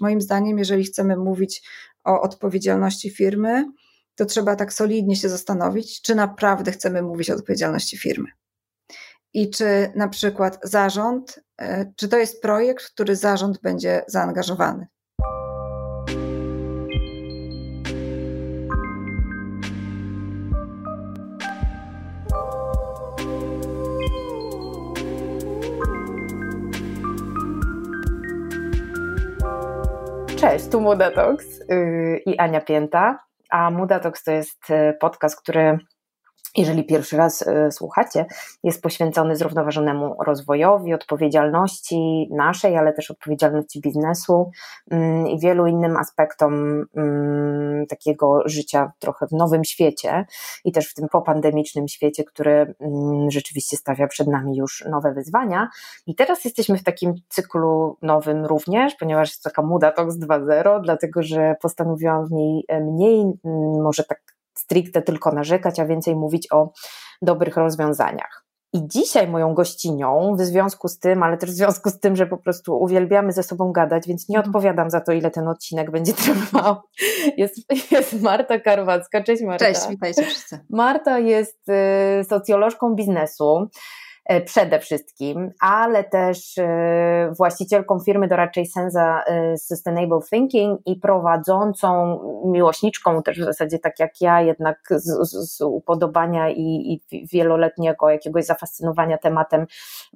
Moim zdaniem, jeżeli chcemy mówić o odpowiedzialności firmy, to trzeba tak solidnie się zastanowić, czy naprawdę chcemy mówić o odpowiedzialności firmy. I czy na przykład zarząd, e, czy to jest projekt, w który zarząd będzie zaangażowany. Cześć, tu Mudatox yy, i Ania Pięta. A Mudatox to jest y, podcast, który jeżeli pierwszy raz e, słuchacie, jest poświęcony zrównoważonemu rozwojowi, odpowiedzialności naszej, ale też odpowiedzialności biznesu mm, i wielu innym aspektom mm, takiego życia trochę w nowym świecie i też w tym popandemicznym świecie, który mm, rzeczywiście stawia przed nami już nowe wyzwania. I teraz jesteśmy w takim cyklu nowym również, ponieważ jest taka Muda Talks 2.0, dlatego że postanowiłam w niej e, mniej, może tak stricte tylko narzekać, a więcej mówić o dobrych rozwiązaniach. I dzisiaj moją gościnią, w związku z tym, ale też w związku z tym, że po prostu uwielbiamy ze sobą gadać, więc nie mhm. odpowiadam za to, ile ten odcinek będzie trwał, jest, jest Marta Karwacka. Cześć Marta. Cześć, witajcie wszyscy. Marta jest y, socjolożką biznesu. E, przede wszystkim, ale też e, właścicielką firmy doradczej Senza e, Sustainable Thinking i prowadzącą miłośniczką też w zasadzie tak jak ja, jednak z, z upodobania i, i wieloletniego jakiegoś zafascynowania tematem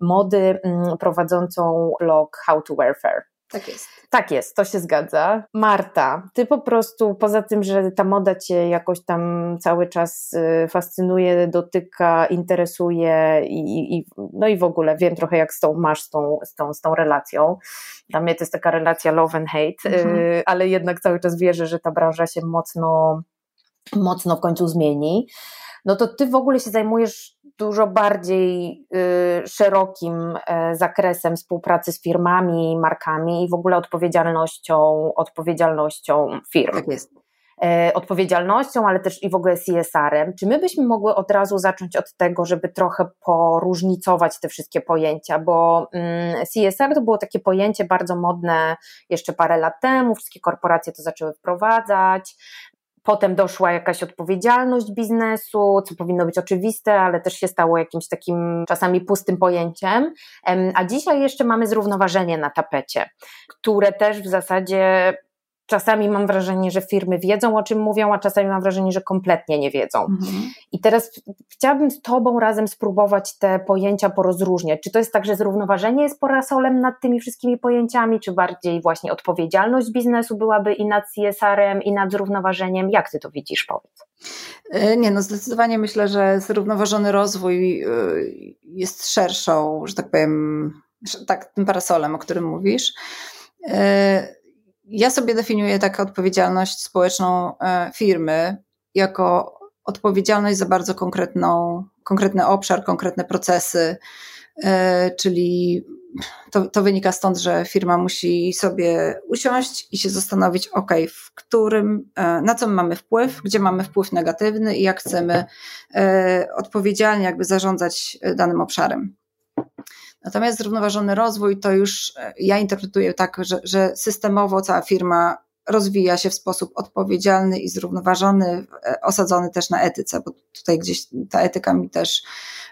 mody, mm, prowadzącą blog How to Wear Fair. Tak jest. Tak jest, to się zgadza. Marta, ty po prostu, poza tym, że ta moda cię jakoś tam cały czas y, fascynuje, dotyka, interesuje i, i no i w ogóle wiem trochę, jak z tą masz z tą, z tą, z tą relacją. Dla mnie to jest taka relacja love and hate, y, mhm. ale jednak cały czas wierzę, że ta branża się mocno, mocno w końcu zmieni. No to ty w ogóle się zajmujesz dużo bardziej y, szerokim y, zakresem współpracy z firmami, markami i w ogóle odpowiedzialnością, odpowiedzialnością firm. Tak jest. Y, odpowiedzialnością, ale też i w ogóle CSR-em. Czy my byśmy mogły od razu zacząć od tego, żeby trochę poróżnicować te wszystkie pojęcia, bo mm, CSR to było takie pojęcie bardzo modne jeszcze parę lat temu, wszystkie korporacje to zaczęły wprowadzać, Potem doszła jakaś odpowiedzialność biznesu, co powinno być oczywiste, ale też się stało jakimś takim czasami pustym pojęciem. A dzisiaj jeszcze mamy zrównoważenie na tapecie, które też w zasadzie czasami mam wrażenie, że firmy wiedzą, o czym mówią, a czasami mam wrażenie, że kompletnie nie wiedzą. Mhm. I teraz chciałabym z Tobą razem spróbować te pojęcia porozróżniać. Czy to jest tak, że zrównoważenie jest parasolem nad tymi wszystkimi pojęciami, czy bardziej właśnie odpowiedzialność biznesu byłaby i nad CSR-em, i nad zrównoważeniem? Jak Ty to widzisz, powiedz? E, nie, no zdecydowanie myślę, że zrównoważony rozwój e, jest szerszą, że tak powiem, tak, tym parasolem, o którym mówisz. Ja sobie definiuję taką odpowiedzialność społeczną e, firmy jako odpowiedzialność za bardzo konkretną, konkretny obszar, konkretne procesy, e, czyli to, to, wynika stąd, że firma musi sobie usiąść i się zastanowić, ok, w którym, e, na co mamy wpływ, gdzie mamy wpływ negatywny i jak chcemy odpowiedzialnie jakby zarządzać danym obszarem. Natomiast zrównoważony rozwój to już e, ja interpretuję tak, że, że systemowo cała firma rozwija się w sposób odpowiedzialny i zrównoważony, e, osadzony też na etyce, bo tutaj gdzieś ta etyka mi też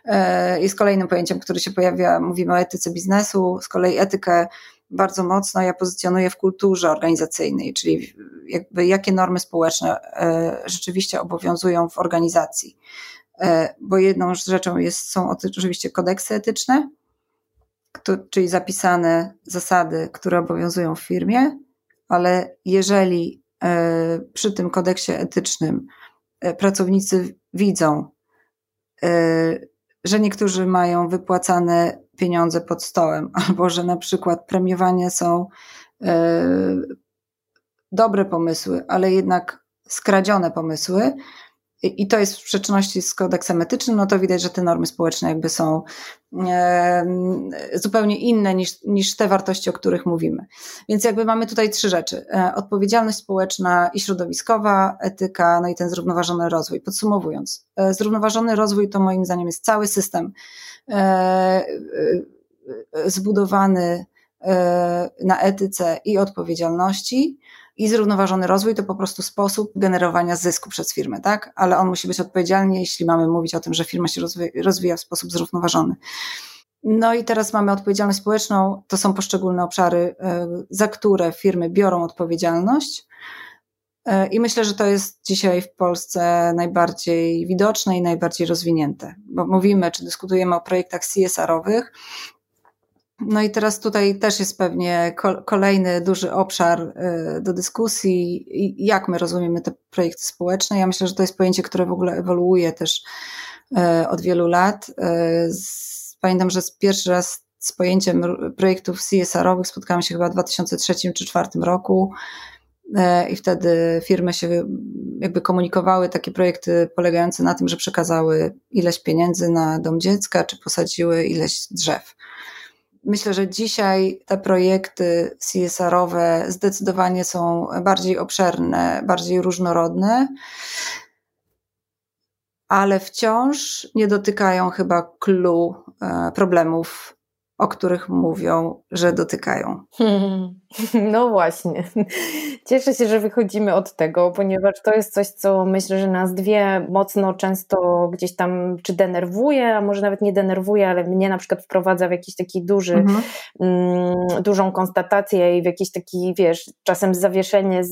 e, jest kolejnym pojęciem, które się pojawia. Mówimy o etyce biznesu, z kolei etykę bardzo mocno ja pozycjonuję w kulturze organizacyjnej, czyli jakby jakie normy społeczne rzeczywiście obowiązują w organizacji. Bo jedną rzeczą jest, są oczywiście kodeksy etyczne, czyli zapisane zasady, które obowiązują w firmie, ale jeżeli e, przy tym kodeksie etycznym e, pracownicy widzą, e, że niektórzy mają wypłacane pieniądze pod stołem, albo że na przykład premiowanie są dobre pomysły, ale jednak skradzione pomysły, i to jest w sprzeczności z kodeksem etycznym, no to widać, że te normy społeczne jakby są zupełnie inne niż, niż te wartości, o których mówimy. Więc jakby mamy tutaj trzy rzeczy. E, odpowiedzialność społeczna i środowiskowa, etyka, no i ten zrównoważony rozwój. Podsumowując, e, zrównoważony rozwój to moim zdaniem jest cały system e, zbudowany na etyce i odpowiedzialności. I zrównoważony rozwój to po prostu sposób generowania zysku przez firmę, tak? Ale on musi być odpowiedzialny, jeśli mamy mówić o tym, że firma się rozwija w sposób zrównoważony. No i teraz mamy odpowiedzialność społeczną. To są poszczególne obszary, za które firmy biorą odpowiedzialność. E, I myślę, że to jest dzisiaj w Polsce najbardziej widoczne i najbardziej rozwinięte, bo mówimy czy dyskutujemy o projektach CSR-owych. No i teraz tutaj też jest pewnie kolejny duży obszar e, do dyskusji, jak my rozumiemy te projekty społeczne. Ja myślę, że to jest pojęcie, które w ogóle ewoluuje też e, od wielu lat. Pamiętam, że pierwszy raz z pojęciem projektów CSR-owych spotkałam się chyba w 2003 czy 2004 roku. I wtedy firmy się jakby komunikowały takie projekty polegające na tym, że przekazały ileś pieniędzy na dom dziecka, czy posadziły ileś drzew. Myślę, że dzisiaj te projekty CSR-owe zdecydowanie są bardziej obszerne, bardziej różnorodne, ale wciąż nie dotykają chyba clue e, problemów o których mówią, że dotykają. No właśnie. Cieszę się, że wychodzimy od tego, ponieważ to jest coś, co myślę, że nas dwie mocno często gdzieś tam czy denerwuje, a może nawet nie denerwuje, ale mnie na przykład wprowadza w jakiś taki duży, mhm. mm, dużą konstatację i w jakiś taki, wiesz, czasem zawieszenie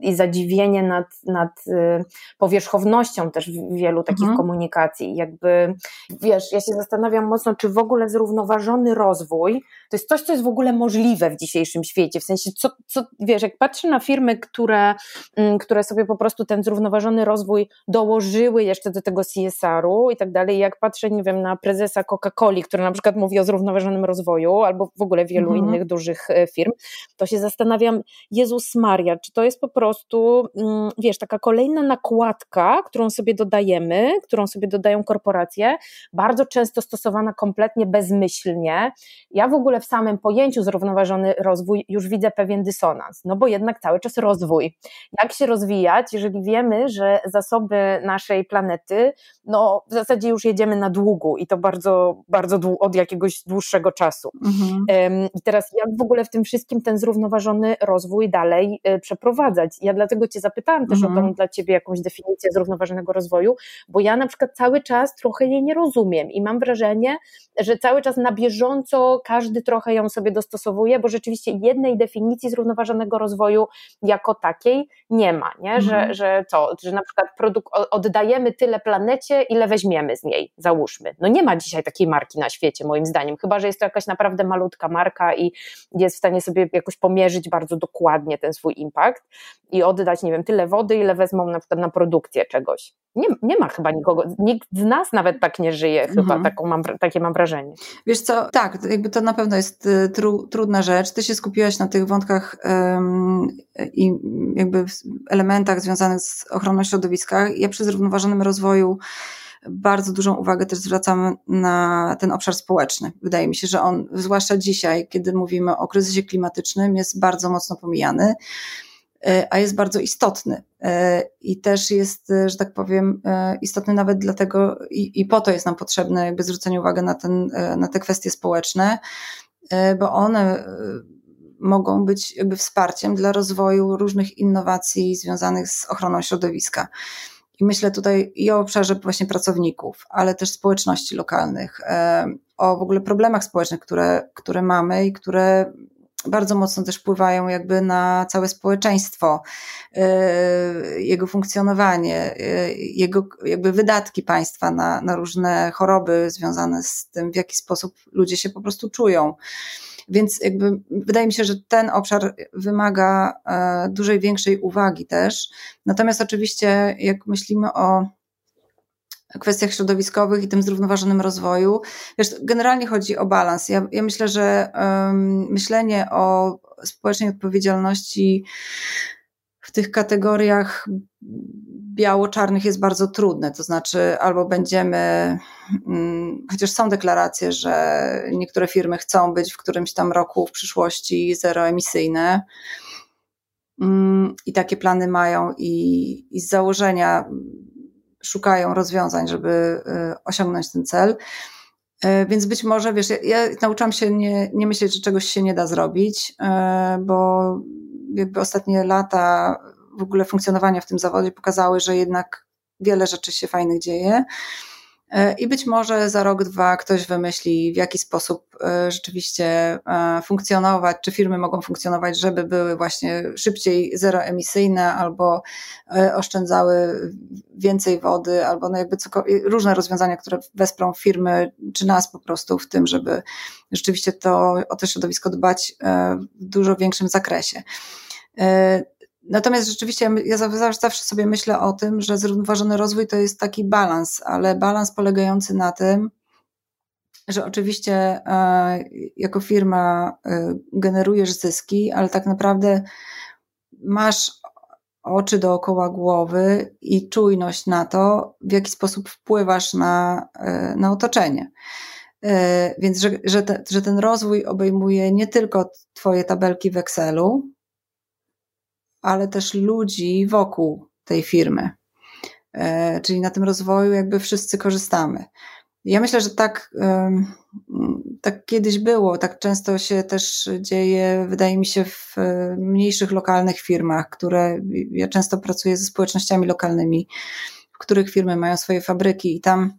i zadziwienie nad, nad y, powierzchownością też wielu takich mhm. komunikacji. Jakby, wiesz, ja się zastanawiam mocno, czy w ogóle zrównoważony rozwój to jest coś, co jest w ogóle możliwe w dzisiejszym świecie. W sensie, co, co wiesz, jak patrzę na firmy, które, mm, które sobie po prostu ten zrównoważony rozwój dołożyły jeszcze do tego CSR-u i tak dalej, jak patrzę, nie wiem, na prezesa Coca-Coli, który na przykład mówi o zrównoważonym rozwoju, albo w ogóle wielu mhm. innych dużych e, firm, to się zastanawiam, Jezus Maria, czy to jest po prostu, mm, wiesz, taka kolejna nakładka, którą sobie dodajemy, którą sobie dodają korporacje, bardzo często stosowana kompletnie bezmyślnie. Ja w ogóle w samym pojęciu zrównoważony rozwój już widzę pewien dysonans, no bo jednak cały czas rozwój. Jak się rozwijać, jeżeli wiemy, że zasoby naszej planety, no w zasadzie już jedziemy na długu i to bardzo, bardzo od jakiegoś dłuższego czasu. Mhm. I teraz jak w ogóle w tym wszystkim ten zrównoważony rozwój dalej e, przeprowadzać? Ja dlatego Cię zapytałam też mhm. o tą dla Ciebie jakąś definicję zrównoważonego rozwoju, bo ja na przykład cały czas trochę jej nie rozumiem i mam wrażenie, że cały czas na bieżąco każdy trochę ją sobie dostosowuje, bo rzeczywiście jednej definicji zrównoważonego rozwoju jako takiej nie ma, nie? Że, mhm. że co, że na przykład produkt, oddajemy tyle planecie, ile weźmiemy z niej, załóżmy. No nie ma dzisiaj takiej marki na świecie, moim zdaniem, chyba, że jest to jakaś naprawdę malutka marka i jest w stanie sobie jakoś pomierzyć bardzo dokładnie ten swój impact i oddać, nie wiem, tyle wody, ile wezmą na przykład na produkcję czegoś. Nie, nie ma chyba nikogo, nikt z nas nawet tak nie żyje, chyba mhm. taką mam, takie mam wrażenie. Wiesz co, tak, jakby to na pewno jest y, tru, trudna rzecz. Ty się skupiłaś na tych wątkach um, i jakby elementach związanych z ochroną środowiska. Ja przy zrównoważonym rozwoju bardzo dużą uwagę też zwracam na ten obszar społeczny. Wydaje mi się, że on, zwłaszcza dzisiaj, kiedy mówimy o kryzysie klimatycznym, jest bardzo mocno pomijany. E, a jest bardzo istotny. E, I też jest, e, że tak powiem, istotny nawet dlatego, i, i po to jest nam potrzebne jakby zwrócenie uwagi na, ten, na te kwestie społeczne, bo one mogą być jakby wsparciem dla rozwoju różnych innowacji związanych z ochroną środowiska. I myślę tutaj i o obszarze właśnie pracowników, ale też społeczności lokalnych, o w ogóle problemach społecznych, które, które mamy i które bardzo mocno też wpływają jakby na całe społeczeństwo, y, jego funkcjonowanie, y, jego jakby wydatki państwa na, na różne choroby związane z tym, w jaki sposób ludzie się po prostu czują. Więc jakby wydaje mi się, że ten obszar wymaga e, dużej, większej uwagi też. Natomiast oczywiście, jak myślimy o kwestiach środowiskowych i tym zrównoważonym rozwoju. Wiesz, generalnie chodzi o balans. Ja, ja myślę, że um, myślenie o społecznej odpowiedzialności w tych kategoriach biało-czarnych jest bardzo trudne. To znaczy, albo będziemy, um, chociaż są deklaracje, że niektóre firmy chcą być w którymś tam roku w przyszłości zeroemisyjne. Um, I takie plany mają, i, i z założenia szukają rozwiązań, żeby y, osiągnąć ten cel. E, więc być może, wiesz, ja, ja nauczyłam się nie, nie myśleć, że czegoś się nie da zrobić, e, bo jakby ostatnie lata w ogóle funkcjonowania w tym zawodzie pokazały, że jednak wiele rzeczy się fajnych dzieje. E, I być może za rok, dwa ktoś wymyśli, w jaki sposób e, rzeczywiście e, funkcjonować, czy firmy mogą funkcjonować, żeby były właśnie szybciej zeroemisyjne albo oszczędzały więcej wody, albo no jakby różne rozwiązania, które wesprą firmy, czy nas po prostu w tym, żeby rzeczywiście to, o to środowisko dbać w dużo większym zakresie. Natomiast rzeczywiście ja zawsze sobie myślę o tym, że zrównoważony rozwój to jest taki balans, ale balans polegający na tym, że oczywiście e, jako firma e, generujesz zyski, ale tak naprawdę masz oczy dookoła głowy i czujność na to, w jaki sposób wpływasz na, e, na otoczenie. Więc, że, że, te, że ten rozwój obejmuje nie tylko Twoje tabelki w Excelu, ale też ludzi wokół tej firmy. E, czyli na tym rozwoju jakby wszyscy korzystamy. Ja myślę, że tak, tak kiedyś było, tak często się też dzieje, wydaje mi się, w mniejszych lokalnych firmach, które ja często pracuję ze społecznościami lokalnymi, w których firmy mają swoje fabryki i tam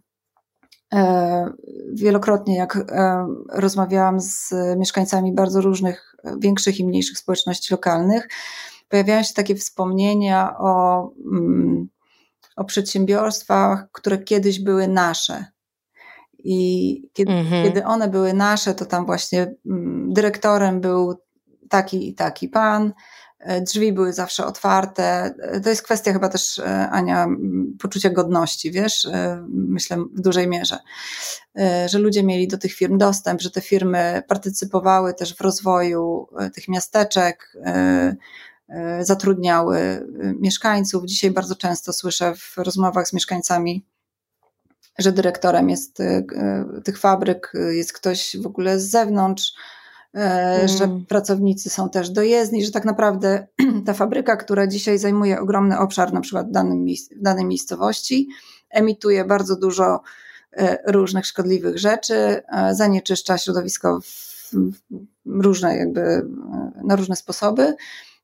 e, wielokrotnie, jak rozmawiałam z mieszkańcami bardzo różnych, większych i mniejszych społeczności lokalnych, pojawiają się takie wspomnienia o, mm, o przedsiębiorstwach, które kiedyś były nasze. I kiedy, mhm. kiedy one były nasze, to tam właśnie mm, dyrektorem był taki i taki pan, e, drzwi były zawsze otwarte. E, to jest kwestia chyba też, e, Ania, poczucia godności, wiesz, myślę w dużej mierze, że ludzie mieli do tych firm dostęp, że te firmy partycypowały też w rozwoju tych miasteczek, zatrudniały e, mieszkańców. Dzisiaj bardzo często słyszę w rozmowach z mieszkańcami, że dyrektorem jest e, tych fabryk jest ktoś w ogóle z zewnątrz, mm. że pracownicy są też dojezdni, że tak naprawdę ta fabryka, która dzisiaj zajmuje ogromny obszar, na przykład w, danym, w danej miejscowości, emituje bardzo dużo różnych szkodliwych rzeczy, zanieczyszcza środowisko w różne jakby, na różne sposoby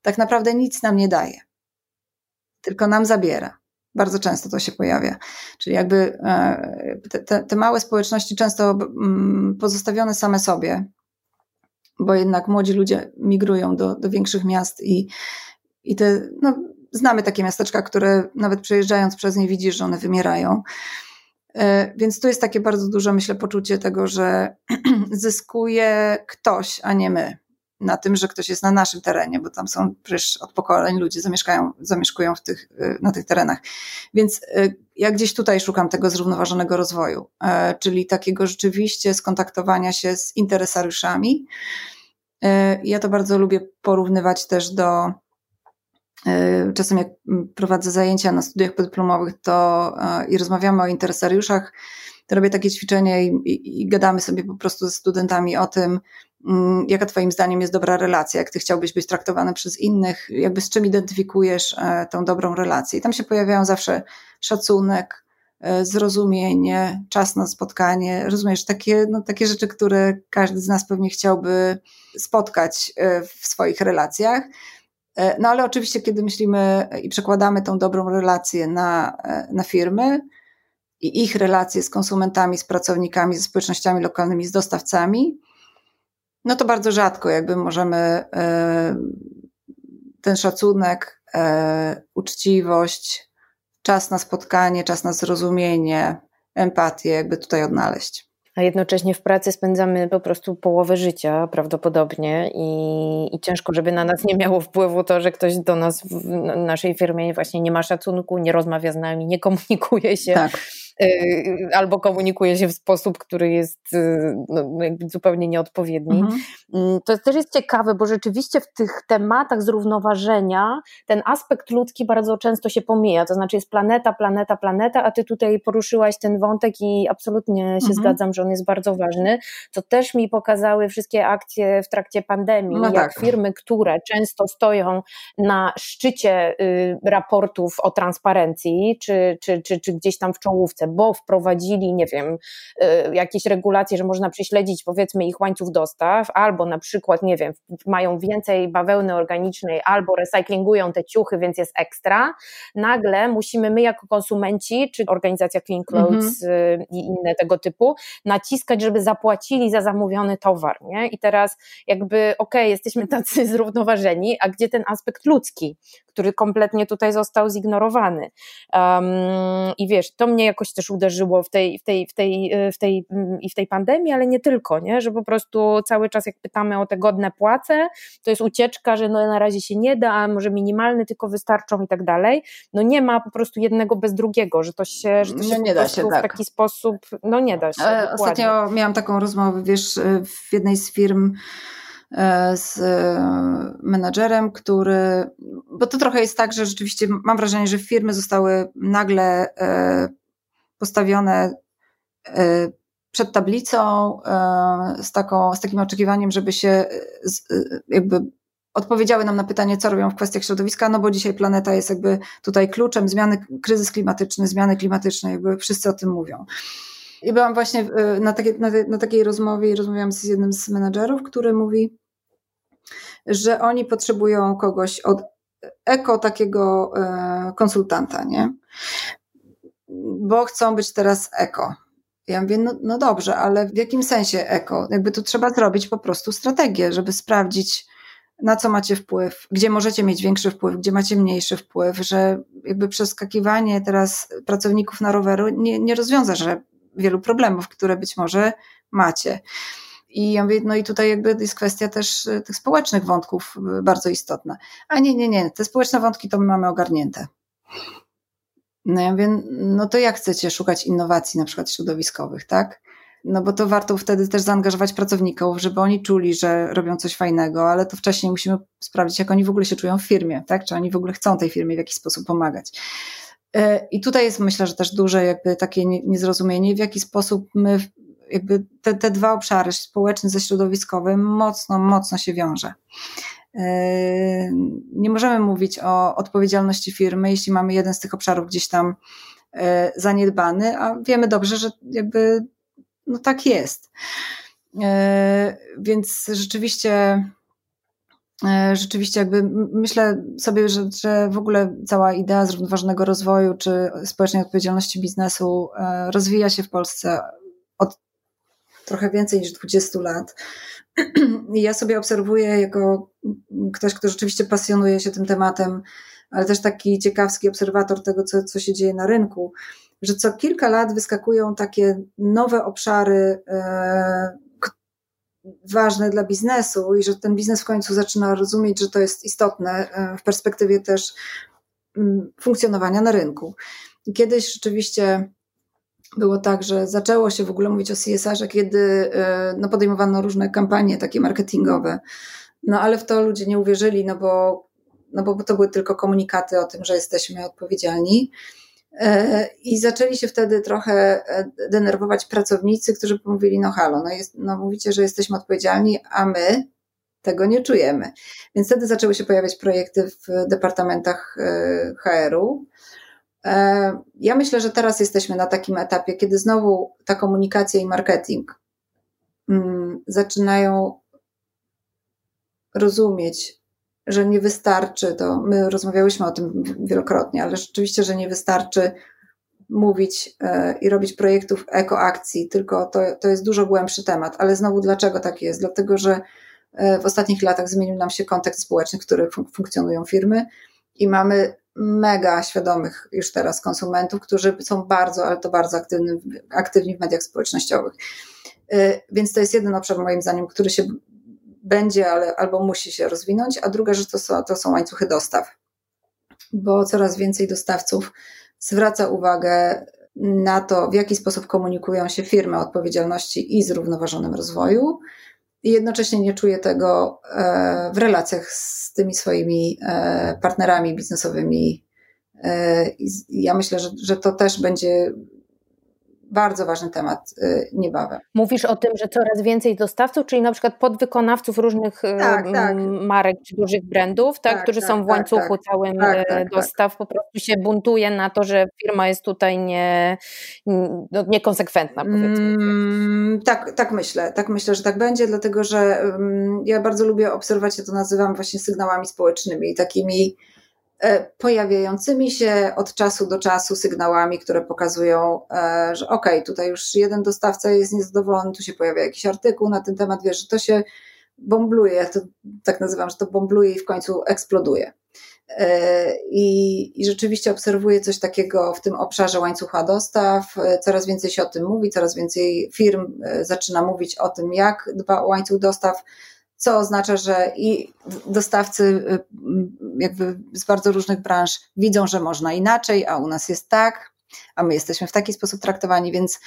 tak naprawdę nic nam nie daje, tylko nam zabiera. Bardzo często to się pojawia. Czyli jakby e, te, te małe społeczności często mm, pozostawione same sobie, bo jednak młodzi ludzie migrują do, do większych miast i, i te, no, znamy takie miasteczka, które nawet przejeżdżając przez nie widzisz, że one wymierają. E, więc tu jest takie bardzo duże, myślę, poczucie tego, że zyskuje ktoś, a nie my na tym, że ktoś jest na naszym terenie, bo tam są przecież od pokoleń ludzie zamieszkają, zamieszkują w tych, y, na tych terenach. Więc y, ja gdzieś tutaj szukam tego zrównoważonego rozwoju, e, czyli takiego rzeczywiście skontaktowania się z interesariuszami. E, ja to bardzo lubię porównywać też do e, Czasem jak prowadzę zajęcia na studiach podyplomowych to i rozmawiamy o interesariuszach, to robię takie ćwiczenie i, i, i gadamy sobie po prostu ze studentami o tym, jaka Twoim zdaniem jest dobra relacja, jak Ty chciałbyś być traktowany przez innych, jakby z czym identyfikujesz e, tą dobrą relację. I tam się pojawiają zawsze szacunek, e, zrozumienie, czas na spotkanie, rozumiesz, takie, no, takie rzeczy, które każdy z nas pewnie chciałby spotkać e, w swoich relacjach. No ale oczywiście, kiedy myślimy i przekładamy tą dobrą relację na, na firmy i ich relacje z konsumentami, z pracownikami, ze społecznościami lokalnymi, z dostawcami, no to bardzo rzadko jakby możemy e, ten szacunek, e, uczciwość, czas na spotkanie, czas na zrozumienie, empatię jakby tutaj odnaleźć. A jednocześnie w pracy spędzamy po prostu połowę życia prawdopodobnie i, i, ciężko, żeby na nas nie miało wpływu to, że ktoś do nas w naszej firmie właśnie nie ma szacunku, nie rozmawia z nami, nie komunikuje się. Tak albo komunikuje się w sposób, który jest y, no, zupełnie nieodpowiedni. Mhm. Mm, to też jest ciekawe, bo rzeczywiście w tych tematach zrównoważenia ten aspekt ludzki bardzo często się pomija. To znaczy jest planeta, planeta, planeta, a ty tutaj poruszyłaś ten wątek i absolutnie się mhm. zgadzam, że on jest bardzo ważny. To też mi pokazały wszystkie akcje w trakcie pandemii, no jak tak. firmy, które często stoją na szczycie y, raportów o transparencji, czy, czy, czy, czy gdzieś tam w czołówce bo wprowadzili, nie wiem, y, jakieś regulacje, że można prześledzić powiedzmy ich łańcuch dostaw, albo na przykład, nie wiem, mają więcej bawełny organicznej, albo recyklingują te ciuchy, więc jest ekstra, nagle musimy my jako konsumenci, czy organizacja Clean Clothes mhm. i inne tego typu, naciskać, żeby zapłacili za zamówiony towar, nie? I teraz jakby, okej, okay, jesteśmy tacy zrównoważeni, a gdzie ten aspekt ludzki, który kompletnie tutaj został zignorowany. Um, I wiesz, to mnie jakoś też uderzyło w tej, w tej, w tej, w tej, i w tej pandemii, ale nie tylko, nie? że po prostu cały czas jak pytamy o te godne płace, to jest ucieczka, że no na razie się nie da, a może minimalny tylko wystarczą i tak dalej. No nie ma po prostu jednego bez drugiego, że to się, że to się no nie da się, tak. w taki sposób, no nie da się. Ostatnio miałam taką rozmowę, wiesz, w jednej z firm E, z e, menadżerem, który, bo to trochę jest tak, że rzeczywiście mam wrażenie, że firmy zostały nagle e, postawione przed tablicą z, taką, z takim oczekiwaniem, żeby się jakby odpowiedziały nam na pytanie, co robią w kwestiach środowiska, no bo dzisiaj planeta jest jakby tutaj kluczem, zmiany, kryzys klimatyczny, zmiany klimatyczne, jakby wszyscy o tym mówią. I byłam właśnie na, takie, na, na takiej rozmowie i rozmawiałam z jednym z menadżerów, który mówi, że oni potrzebują kogoś od eko takiego konsultanta, nie? Bo chcą być teraz eko. Ja mówię, no, no dobrze, ale w jakim sensie eko? Jakby tu trzeba zrobić po prostu strategię, żeby sprawdzić, na co macie wpływ, gdzie możecie mieć większy wpływ, gdzie macie mniejszy wpływ, że jakby przeskakiwanie teraz pracowników na roweru nie, nie rozwiąże że wielu problemów, które być może macie. I ja mówię, no i tutaj jakby jest kwestia też e, tych społecznych wątków e, bardzo istotna. A nie, nie, nie, te społeczne wątki to my mamy ogarnięte. No ja mówię, no to jak chcecie szukać innowacji na przykład środowiskowych, tak? No bo to warto wtedy też zaangażować pracowników, żeby oni czuli, że robią coś fajnego, ale to wcześniej musimy sprawdzić, jak oni w ogóle się czują w firmie, tak? Czy oni w ogóle chcą tej firmie w jakiś sposób pomagać. E, I tutaj jest myślę, że też duże jakby takie niezrozumienie, w jaki sposób my jakby te, te dwa obszary, społeczny ze środowiskowym, mocno, mocno się wiąże. Yy, nie możemy mówić o odpowiedzialności firmy, jeśli mamy jeden z tych obszarów gdzieś tam yy, zaniedbany, a wiemy dobrze, że jakby no tak jest. Yy, więc rzeczywiście rzeczywiście jakby myślę sobie, że, że w ogóle cała idea zrównoważonego rozwoju czy społecznej odpowiedzialności biznesu rozwija się w Polsce od trochę więcej niż 20 lat. I ja sobie obserwuję jako ktoś, kto rzeczywiście pasjonuje się tym tematem, ale też taki ciekawski obserwator tego, co, co się dzieje na rynku, że co kilka lat wyskakują takie nowe obszary e, ważne dla biznesu i że ten biznes w końcu zaczyna rozumieć, że to jest istotne e, w perspektywie też mm, funkcjonowania na rynku. Kiedyś rzeczywiście było tak, że zaczęło się w ogóle mówić o CSR-ze, kiedy e, no, podejmowano różne kampanie takie marketingowe. No ale w to ludzie nie uwierzyli, no bo, no bo to były tylko komunikaty o tym, że jesteśmy odpowiedzialni. E, I zaczęli się wtedy trochę e, denerwować pracownicy, którzy mówili, no halo, no, jest, no mówicie, że jesteśmy odpowiedzialni, a my tego nie czujemy. Więc wtedy zaczęły się pojawiać projekty w departamentach HR-u, ja myślę, że teraz jesteśmy na takim etapie, kiedy znowu ta komunikacja i marketing mm, zaczynają rozumieć, że nie wystarczy to. My rozmawiałyśmy o tym wielokrotnie, ale rzeczywiście, że nie wystarczy mówić e, i robić projektów ekoakcji, tylko to, to jest dużo głębszy temat. Ale znowu, dlaczego tak jest? Dlatego, że e, w ostatnich latach zmienił nam się kontekst społeczny, w którym funkcjonują firmy i mamy mega świadomych już teraz konsumentów, którzy są bardzo, ale to bardzo aktywni, aktywni w mediach społecznościowych. Y, więc to jest jeden obszar, moim zdaniem, który się będzie, ale albo musi się rozwinąć, a druga rzecz to są, to są łańcuchy dostaw, bo coraz więcej dostawców zwraca uwagę na to, w jaki sposób komunikują się firmy o odpowiedzialności i zrównoważonym rozwoju, i jednocześnie nie czuję tego e, w relacjach z tymi swoimi e, partnerami biznesowymi. E, I ja myślę, że, że to też będzie bardzo ważny temat y, niebawem. Mówisz o tym, że coraz więcej dostawców, czyli na przykład podwykonawców różnych y, tak, tak. marek czy dużych brandów, tak, tak którzy tak, są w tak, łańcuchu tak. całym y, dostaw, po prostu się buntuje na to, że firma jest tutaj nie, no, niekonsekwentna, powiedzmy. Mm, tak, tak myślę. Tak myślę, że tak będzie, dlatego że um, ja bardzo lubię obserwować, ja to nazywam właśnie sygnałami społecznymi, takimi pojawiającymi się od czasu do czasu sygnałami, które pokazują, e, że okej, okay, tutaj już jeden dostawca jest niezadowolony, tu się pojawia jakiś artykuł na ten temat, wiesz, że to się bombluje, ja to tak nazywam, że to bombluje i w końcu eksploduje. E, I, I rzeczywiście obserwuję coś takiego w tym obszarze łańcucha dostaw. Coraz więcej się o tym mówi, coraz więcej firm zaczyna mówić o tym, jak dba o łańcuch dostaw, co oznacza, że i dostawcy y, jakby z bardzo różnych branż widzą, że można inaczej, a u nas jest tak, a my jesteśmy w taki sposób traktowani, więc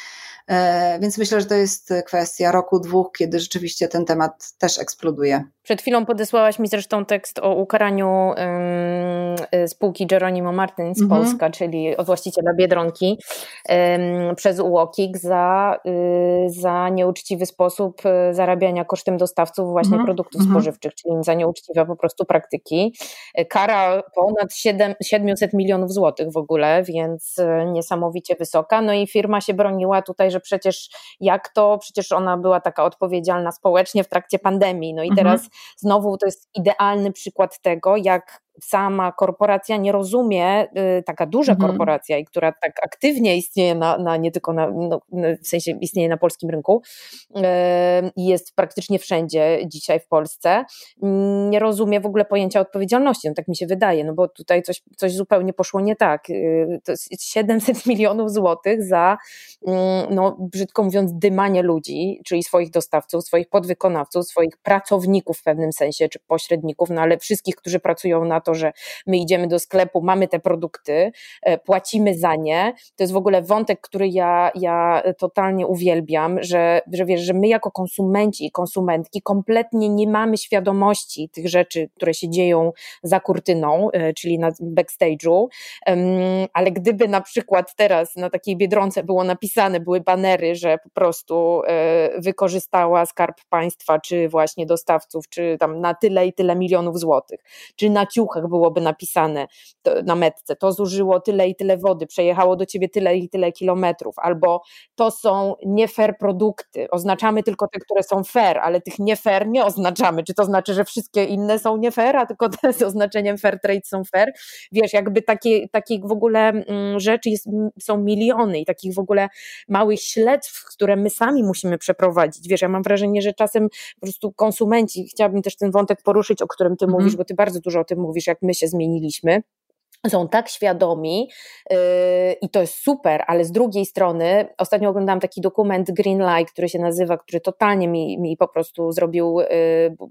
więc myślę, że to jest kwestia roku, dwóch, kiedy rzeczywiście ten temat też eksploduje. Przed chwilą podesłałaś mi zresztą tekst o ukaraniu um, spółki Geronimo Martins mhm. Polska, czyli właściciela Biedronki, przez UOKiK za, y, za nieuczciwy sposób y, zarabiania kosztem dostawców właśnie mhm. produktów mhm. spożywczych, czyli za nieuczciwe po prostu praktyki. Kara ponad 7, 700 milionów złotych w ogóle, więc y, niesamowicie wysoka. No i firma się broniła tutaj, że przecież jak to, przecież ona była taka odpowiedzialna społecznie w trakcie pandemii. No i mhm. teraz znowu to jest idealny przykład tego, jak sama korporacja nie rozumie, y, taka duża mhm. korporacja i która tak aktywnie istnieje na, na nie tylko na, no, w sensie istnieje na polskim rynku i jest praktycznie wszędzie dzisiaj w Polsce, nie rozumie w ogóle pojęcia odpowiedzialności, no tak mi się wydaje, no bo tutaj coś, coś zupełnie poszło nie tak. Y, to jest 700 milionów złotych za, mm, no brzydko mówiąc, dymanie ludzi, czyli swoich dostawców, swoich podwykonawców, swoich pracowników w pewnym sensie, czy pośredników, no ale wszystkich, którzy pracują na to, że my idziemy do sklepu, mamy te produkty, e, płacimy za nie. To jest w ogóle wątek, który ja, ja totalnie uwielbiam, że, że wiesz, że my jako konsumenci i konsumentki kompletnie nie mamy świadomości tych rzeczy, które się dzieją za kurtyną, e, czyli na backstage'u, ale gdyby na przykład teraz na takiej Biedronce było napisane, były banery, że po prostu e, wykorzystała skarb państwa, czy właśnie dostawców, czy tam na tyle i tyle milionów złotych, czy na ciuch książkach byłoby napisane na metce, to zużyło tyle i tyle wody, przejechało do ciebie tyle i tyle kilometrów, albo to są nie fair produkty, oznaczamy tylko te, które są fair, ale tych nie fair nie oznaczamy. Czy to znaczy, że wszystkie inne są nie fair, a tylko te z oznaczeniem fair trade są fair? Wiesz, jakby takie, takich w ogóle mm, rzeczy jest, są miliony i takich w ogóle małych śledztw, które my sami musimy przeprowadzić. Wiesz, ja mam wrażenie, że czasem po prostu konsumenci, chciałabym też ten wątek poruszyć, o którym ty mm mówisz, bo ty bardzo dużo o tym mówisz, jak my się zmieniliśmy są tak świadomi yy, i to jest super, ale z drugiej strony ostatnio oglądałam taki dokument Green Light, który się nazywa, który totalnie mi, mi po prostu zrobił yy,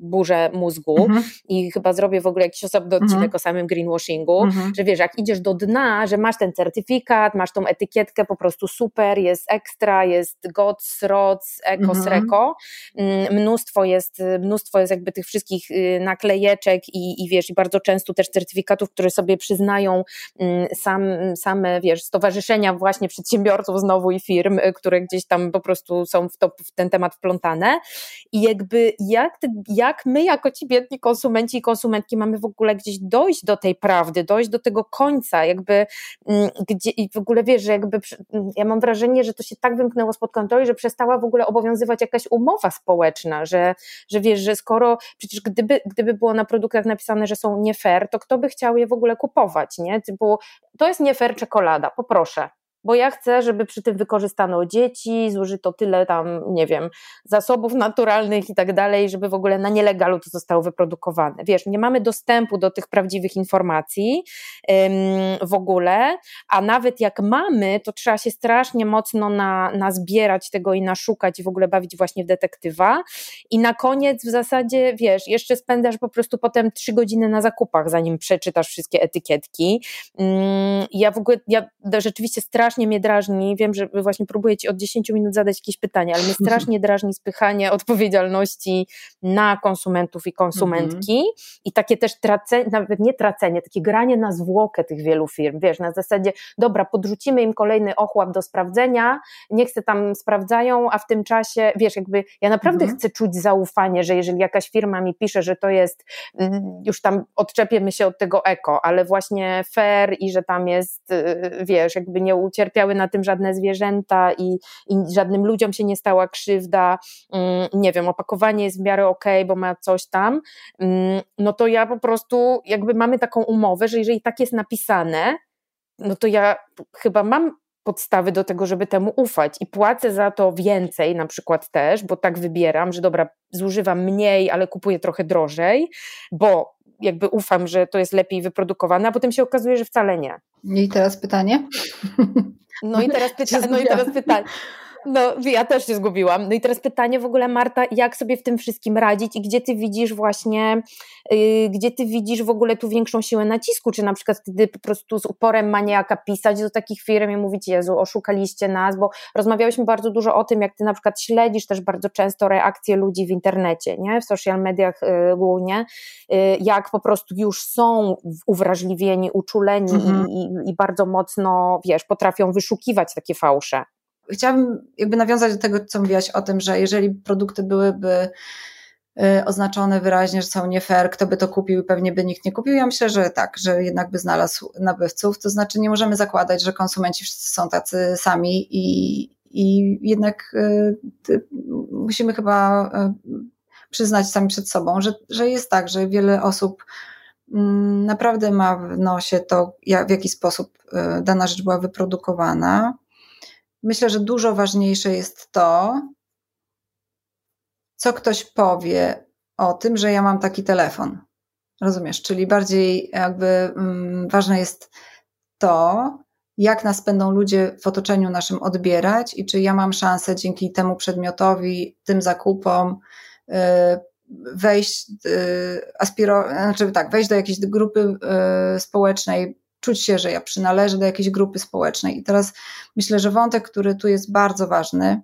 burzę mózgu mhm. i chyba zrobię w ogóle jakiś osobny odcinek mhm. o samym greenwashingu, mhm. że wiesz, jak idziesz do dna, że masz ten certyfikat, masz tą etykietkę po prostu super, jest ekstra, jest GOTS, ROC, ECOS, mhm. RECO, mm, mnóstwo jest, mnóstwo jest jakby tych wszystkich y, naklejeczek i, i wiesz, i bardzo często też certyfikatów, które sobie przyznają mają mm, sam, same, wiesz, stowarzyszenia właśnie przedsiębiorców znowu i firm, y, które gdzieś tam po prostu są w, to, w ten temat wplątane i jakby jak, jak my jako ci biedni konsumenci i konsumentki mamy w ogóle gdzieś dojść do tej prawdy, dojść do tego końca, jakby mm, gdzie i w ogóle wiesz, że jakby mm, ja mam wrażenie, że to się tak wymknęło spod kontroli, że przestała w ogóle obowiązywać jakaś umowa społeczna, że, że wiesz, że skoro przecież gdyby, gdyby było na produktach napisane, że są nie fair, to kto by chciał je w ogóle kupować? Nie? Typu, to jest nie fair czekolada, poproszę bo ja chcę, żeby przy tym wykorzystano dzieci, zużyto tyle tam, nie wiem, zasobów naturalnych i tak dalej, żeby w ogóle na nielegalu to zostało wyprodukowane. Wiesz, nie mamy dostępu do tych prawdziwych informacji w ogóle, a nawet jak mamy, to trzeba się strasznie mocno na, nazbierać tego i naszukać i w ogóle bawić właśnie w detektywa. I na koniec w zasadzie, wiesz, jeszcze spędzasz po prostu potem trzy godziny na zakupach, zanim przeczytasz wszystkie etykietki. Ja w ogóle, ja rzeczywiście strasznie strasznie mnie drażni, wiem, że właśnie próbuję Ci od 10 minut zadać jakieś pytanie, ale mnie strasznie drażni spychanie odpowiedzialności na konsumentów i konsumentki mhm. i takie też tracenie, nawet nie tracenie, takie granie na zwłokę tych wielu firm, wiesz, na zasadzie, dobra, podrzucimy im kolejny ochłap do sprawdzenia, niech se tam sprawdzają, a w tym czasie, wiesz, jakby ja naprawdę mhm. chcę czuć zaufanie, że jeżeli jakaś firma mi pisze, że to jest, mm, już tam odczepiemy się od tego eko, ale właśnie fair i że tam jest, y, wiesz, jakby nie ucierpiały na tym żadne zwierzęta i, i żadnym ludziom się nie stała krzywda, mm, nie wiem, opakowanie jest w miarę okej, okay, bo ma coś tam, mm, no to ja po prostu jakby mamy taką umowę, że jeżeli tak jest napisane, no to ja chyba mam podstawy do tego, żeby temu ufać. I płacę za to więcej na przykład też, bo tak wybieram, że dobra, zużywam mniej, ale kupuję trochę drożej, bo jakby ufam, że to jest lepiej wyprodukowane, a potem się okazuje, że wcale nie. I teraz pytanie? No i teraz, pyta- no i teraz pytanie. No, ja też się zgubiłam. No i teraz pytanie w ogóle, Marta, jak sobie w tym wszystkim radzić i gdzie ty widzisz właśnie, yy, gdzie ty widzisz w ogóle tu większą siłę nacisku? Czy na przykład wtedy po prostu z uporem maniaka pisać do takich firm i mówić, Jezu, oszukaliście nas, bo rozmawiałyśmy bardzo dużo o tym, jak ty na przykład śledzisz też bardzo często reakcje ludzi w internecie, nie? W social mediach yy, głównie, yy, jak po prostu już są uwrażliwieni, uczuleni mhm. i, i, i bardzo mocno, wiesz, potrafią wyszukiwać takie fałsze. Chciałabym jakby nawiązać do tego, co mówiłaś o tym, że jeżeli produkty byłyby y, oznaczone wyraźnie, że są nie fair, kto by to kupił pewnie by nikt nie kupił. Ja myślę, że tak, że jednak by znalazł nabywców. To znaczy nie możemy zakładać, że konsumenci wszyscy są tacy sami i, i jednak y, musimy chyba y, przyznać sami przed sobą, że, że jest tak, że wiele osób mm, naprawdę ma w nosie to, w jaki sposób dana rzecz była wyprodukowana myślę, że dużo ważniejsze jest to, co ktoś powie o tym, że ja mam taki telefon. Rozumiesz? Czyli bardziej jakby mm, ważne jest to, jak nas będą ludzie w otoczeniu naszym odbierać i czy ja mam szansę dzięki temu przedmiotowi, tym zakupom y, wejść, y, aspiro, znaczy tak, wejść do jakiejś grupy y, społecznej, czuć się, że ja przynależę do jakiejś grupy społecznej. I teraz myślę, że wątek, który tu jest bardzo ważny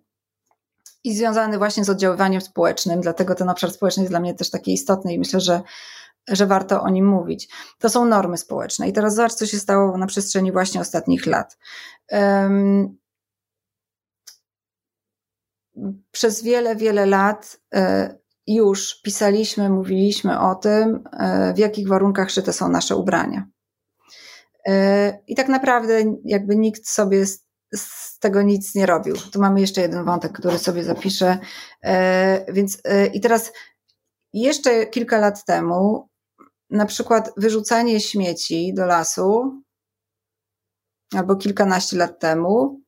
i związany właśnie z oddziaływaniem społecznym, dlatego ten obszar społeczny jest dla mnie też taki istotny i myślę, że że warto o nim mówić. To są normy społeczne. I teraz zobacz, co się stało na przestrzeni właśnie ostatnich lat. Um, przez wiele, wiele lat e, już pisaliśmy, mówiliśmy o tym, e, w jakich warunkach szyte są nasze ubrania. E, I tak naprawdę jakby nikt sobie z, z, tego nic nie robił. Tu mamy jeszcze jeden wątek, który sobie zapiszę. E, więc e, i teraz jeszcze kilka lat temu na przykład wyrzucanie śmieci do lasu albo kilkanaście lat temu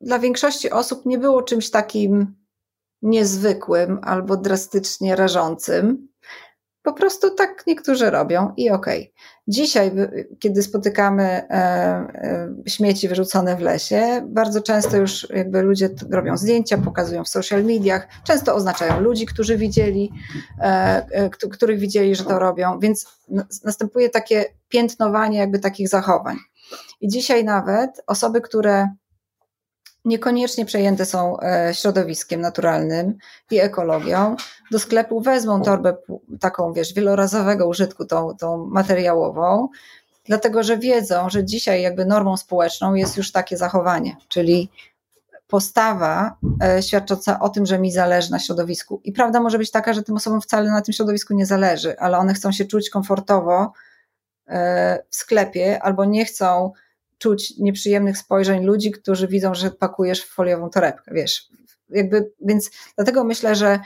dla większości osób nie było czymś takim niezwykłym albo drastycznie rażącym. Po prostu tak niektórzy robią i okej. Okay. Dzisiaj, kiedy spotykamy e, e, śmieci wyrzucone w lesie, bardzo często już jakby ludzie robią zdjęcia, pokazują w social mediach, często oznaczają ludzi, którzy widzieli, e, których widzieli, że to robią, więc następuje takie piętnowanie jakby takich zachowań. I dzisiaj nawet osoby, które niekoniecznie przejęte są e, środowiskiem naturalnym i ekologią, do sklepu wezmą torbę taką, wiesz, wielorazowego użytku, tą, tą materiałową, dlatego że wiedzą, że dzisiaj jakby normą społeczną jest już takie zachowanie, czyli postawa e, świadcząca o tym, że mi zależy na środowisku. I prawda może być taka, że tym osobom wcale na tym środowisku nie zależy, ale one chcą się czuć komfortowo e, w sklepie albo nie chcą czuć nieprzyjemnych spojrzeń ludzi, którzy widzą, że pakujesz w foliową torebkę, wiesz. Jakby, więc dlatego myślę, że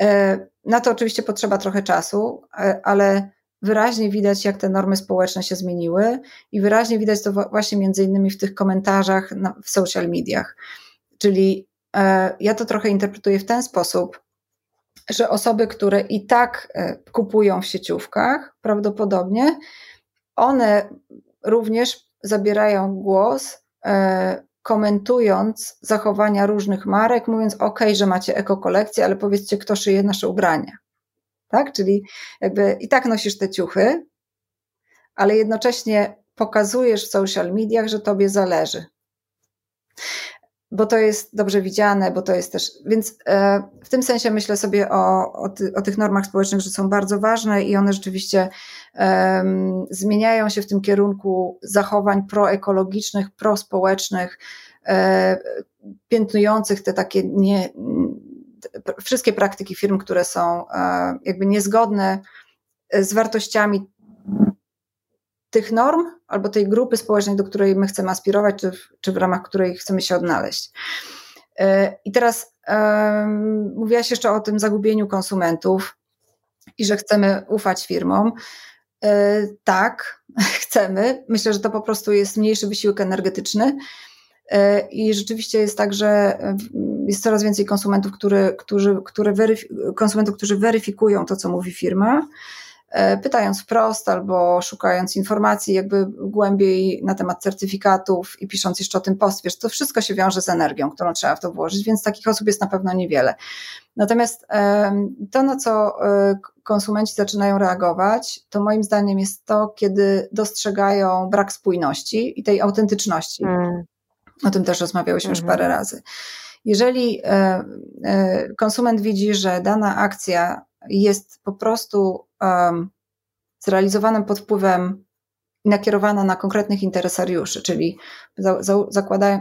e, na to oczywiście potrzeba trochę czasu, e, ale wyraźnie widać, jak te normy społeczne się zmieniły i wyraźnie widać to właśnie między innymi w tych komentarzach w social mediach. Czyli e, ja to trochę interpretuję w ten sposób, że osoby, które i tak kupują w sieciówkach, prawdopodobnie one również zabierają głos, e, komentując zachowania różnych marek, mówiąc: OK, że macie ekokolekcję, ale powiedzcie, kto szyje nasze ubrania. Tak? Czyli jakby i tak nosisz te ciuchy, ale jednocześnie pokazujesz w social mediach, że tobie zależy. Bo to jest dobrze widziane, bo to jest też. Więc e, w tym sensie myślę sobie o, o, ty, o, tych normach społecznych, że są bardzo ważne i one rzeczywiście zmieniają się w tym kierunku zachowań proekologicznych, prospołecznych, e, piętnujących te takie nie, wszystkie praktyki firm, które są e, jakby niezgodne z wartościami tych norm albo tej grupy społecznej, do której my chcemy aspirować, czy w, czy w ramach której chcemy się odnaleźć. E, I teraz mówiłaś jeszcze o tym zagubieniu konsumentów i że chcemy ufać firmom. E, tak, chcemy. Myślę, że to po prostu jest mniejszy wysiłek energetyczny. I rzeczywiście jest tak, że jest coraz więcej konsumentów, który, którzy, które weryf- konsumentów, którzy weryfikują to, co mówi firma, e, pytając wprost albo szukając informacji jakby głębiej na temat certyfikatów i pisząc jeszcze o tym post, wiesz, to wszystko się wiąże z energią, którą trzeba w to włożyć, więc takich osób jest na pewno niewiele. Natomiast to, na co e, konsumenci zaczynają reagować, to moim zdaniem jest to, kiedy dostrzegają brak spójności i tej autentyczności. Mm. O tym też rozmawiałyśmy mm -hmm. już parę razy. Jeżeli e, e, konsument widzi, że dana akcja jest po prostu zrealizowana pod wpływem nakierowana na konkretnych interesariuszy, czyli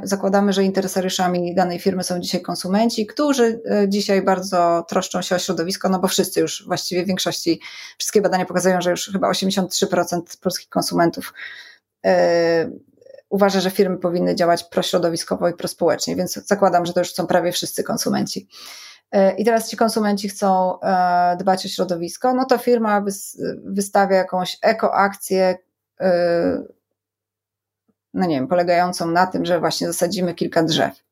zakładamy, że interesariuszami danej firmy są dzisiaj konsumenci, którzy e, dzisiaj bardzo troszczą się o środowisko, no bo wszyscy już właściwie w większości, wszystkie badania pokazują, że już chyba 83% polskich konsumentów uważa, że firmy powinny działać prośrodowiskowo i prospołecznie, więc zakładam, że to już są prawie wszyscy konsumenci. E, I teraz ci konsumenci chcą e, dbać o środowisko, no to firma wystawia jakąś ekoakcję, e, no nie wiem, polegającą na tym, że właśnie zasadzimy kilka drzew.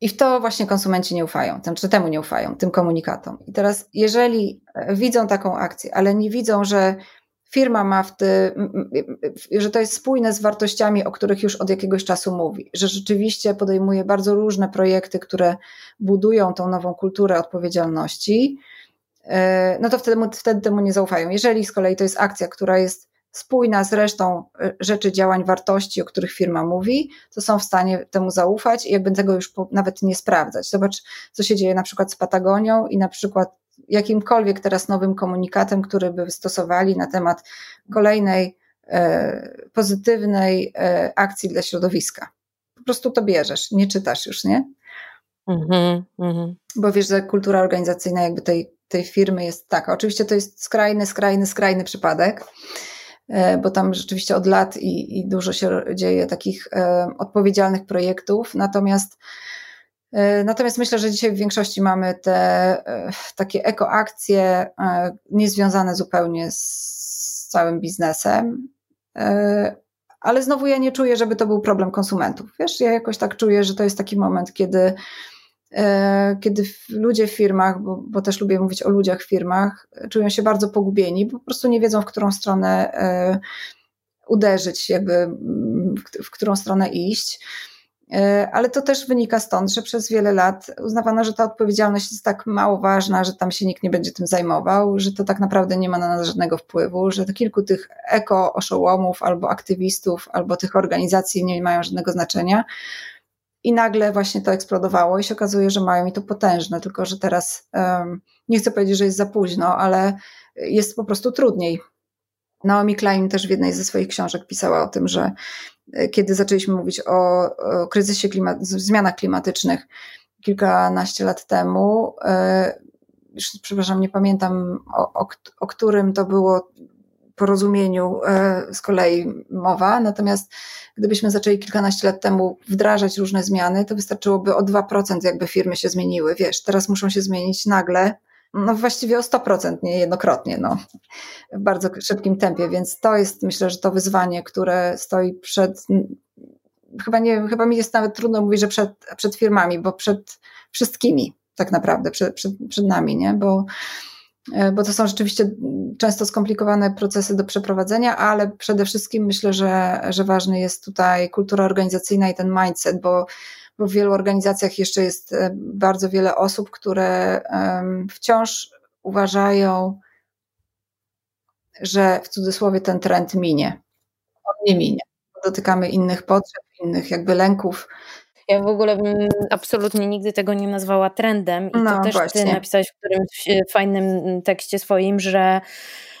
I w to właśnie konsumenci nie ufają, czy temu nie ufają, tym komunikatom. I teraz, jeżeli widzą taką akcję, ale nie widzą, że firma ma w tym, że to jest spójne z wartościami, o których już od jakiegoś czasu mówi, że rzeczywiście podejmuje bardzo różne projekty, które budują tą nową kulturę odpowiedzialności, e, no to wtedy, wtedy temu nie zaufają. Jeżeli z kolei to jest akcja, która jest spójna z resztą e, rzeczy, działań, wartości, o których firma mówi, to są w stanie temu zaufać i jakby tego już nawet nie sprawdzać. Zobacz, co się dzieje na przykład z Patagonią i na przykład jakimkolwiek teraz nowym komunikatem, który by stosowali na temat kolejnej e, pozytywnej e, akcji dla środowiska. Po prostu to bierzesz, nie czytasz już, nie? Mm-hmm, mm-hmm. Bo wiesz, że kultura organizacyjna jakby tej, tej firmy jest taka. Oczywiście to jest skrajny, skrajny, skrajny przypadek, e, bo tam rzeczywiście od lat i, i dużo się dzieje takich odpowiedzialnych projektów, natomiast natomiast myślę, że dzisiaj w większości mamy te e, takie ekoakcje e, niezwiązane zupełnie z całym biznesem. Ale znowu ja nie czuję, żeby to był problem konsumentów. Wiesz, ja jakoś tak czuję, że to jest taki moment, kiedy, kiedy ludzie w firmach, bo, bo też lubię mówić o ludziach w firmach, czują się bardzo pogubieni, po prostu nie wiedzą, w którą stronę uderzyć, jakby w którą stronę iść. E, ale to też wynika stąd, że przez wiele lat uznawano, że ta odpowiedzialność jest tak mało ważna, że tam się nikt nie będzie tym zajmował, że to tak naprawdę nie ma na nas żadnego wpływu, że to kilku tych eko-oszołomów albo aktywistów, albo tych organizacji nie mają żadnego znaczenia. I nagle właśnie to eksplodowało i się okazuje, że mają i to potężne, tylko że teraz um, nie chcę powiedzieć, że jest za późno, ale jest po prostu trudniej. Naomi Klein też w jednej ze swoich książek pisała o tym, że kiedy zaczęliśmy mówić o, o kryzysie, klimat, zmianach klimatycznych kilkanaście lat temu, e, już przepraszam, nie pamiętam o, o, o którym to było porozumieniu e, z kolei mowa, natomiast gdybyśmy zaczęli kilkanaście lat temu wdrażać różne zmiany, to wystarczyłoby o 2% jakby firmy się zmieniły. Wiesz, teraz muszą się zmienić nagle no właściwie o 100%, nie jednokrotnie, no, w bardzo szybkim tempie, więc to jest myślę, że to wyzwanie, które stoi przed, chyba, nie, chyba mi jest nawet trudno mówić, że przed, przed firmami, bo przed wszystkimi tak naprawdę, przed, przed, przed nami, nie, bo bo to są rzeczywiście często skomplikowane procesy do przeprowadzenia, ale przede wszystkim myślę, że, że ważny jest tutaj kultura organizacyjna i ten mindset, bo bo w wielu organizacjach jeszcze jest e, bardzo wiele osób, które wciąż uważają, że w cudzysłowie ten trend minie. On nie minie. Dotykamy innych potrzeb, innych jakby lęków. Ja w ogóle bym absolutnie nigdy tego nie nazwała trendem i no, to też właśnie. ty napisałeś w którymś fajnym tekście swoim, że Mm,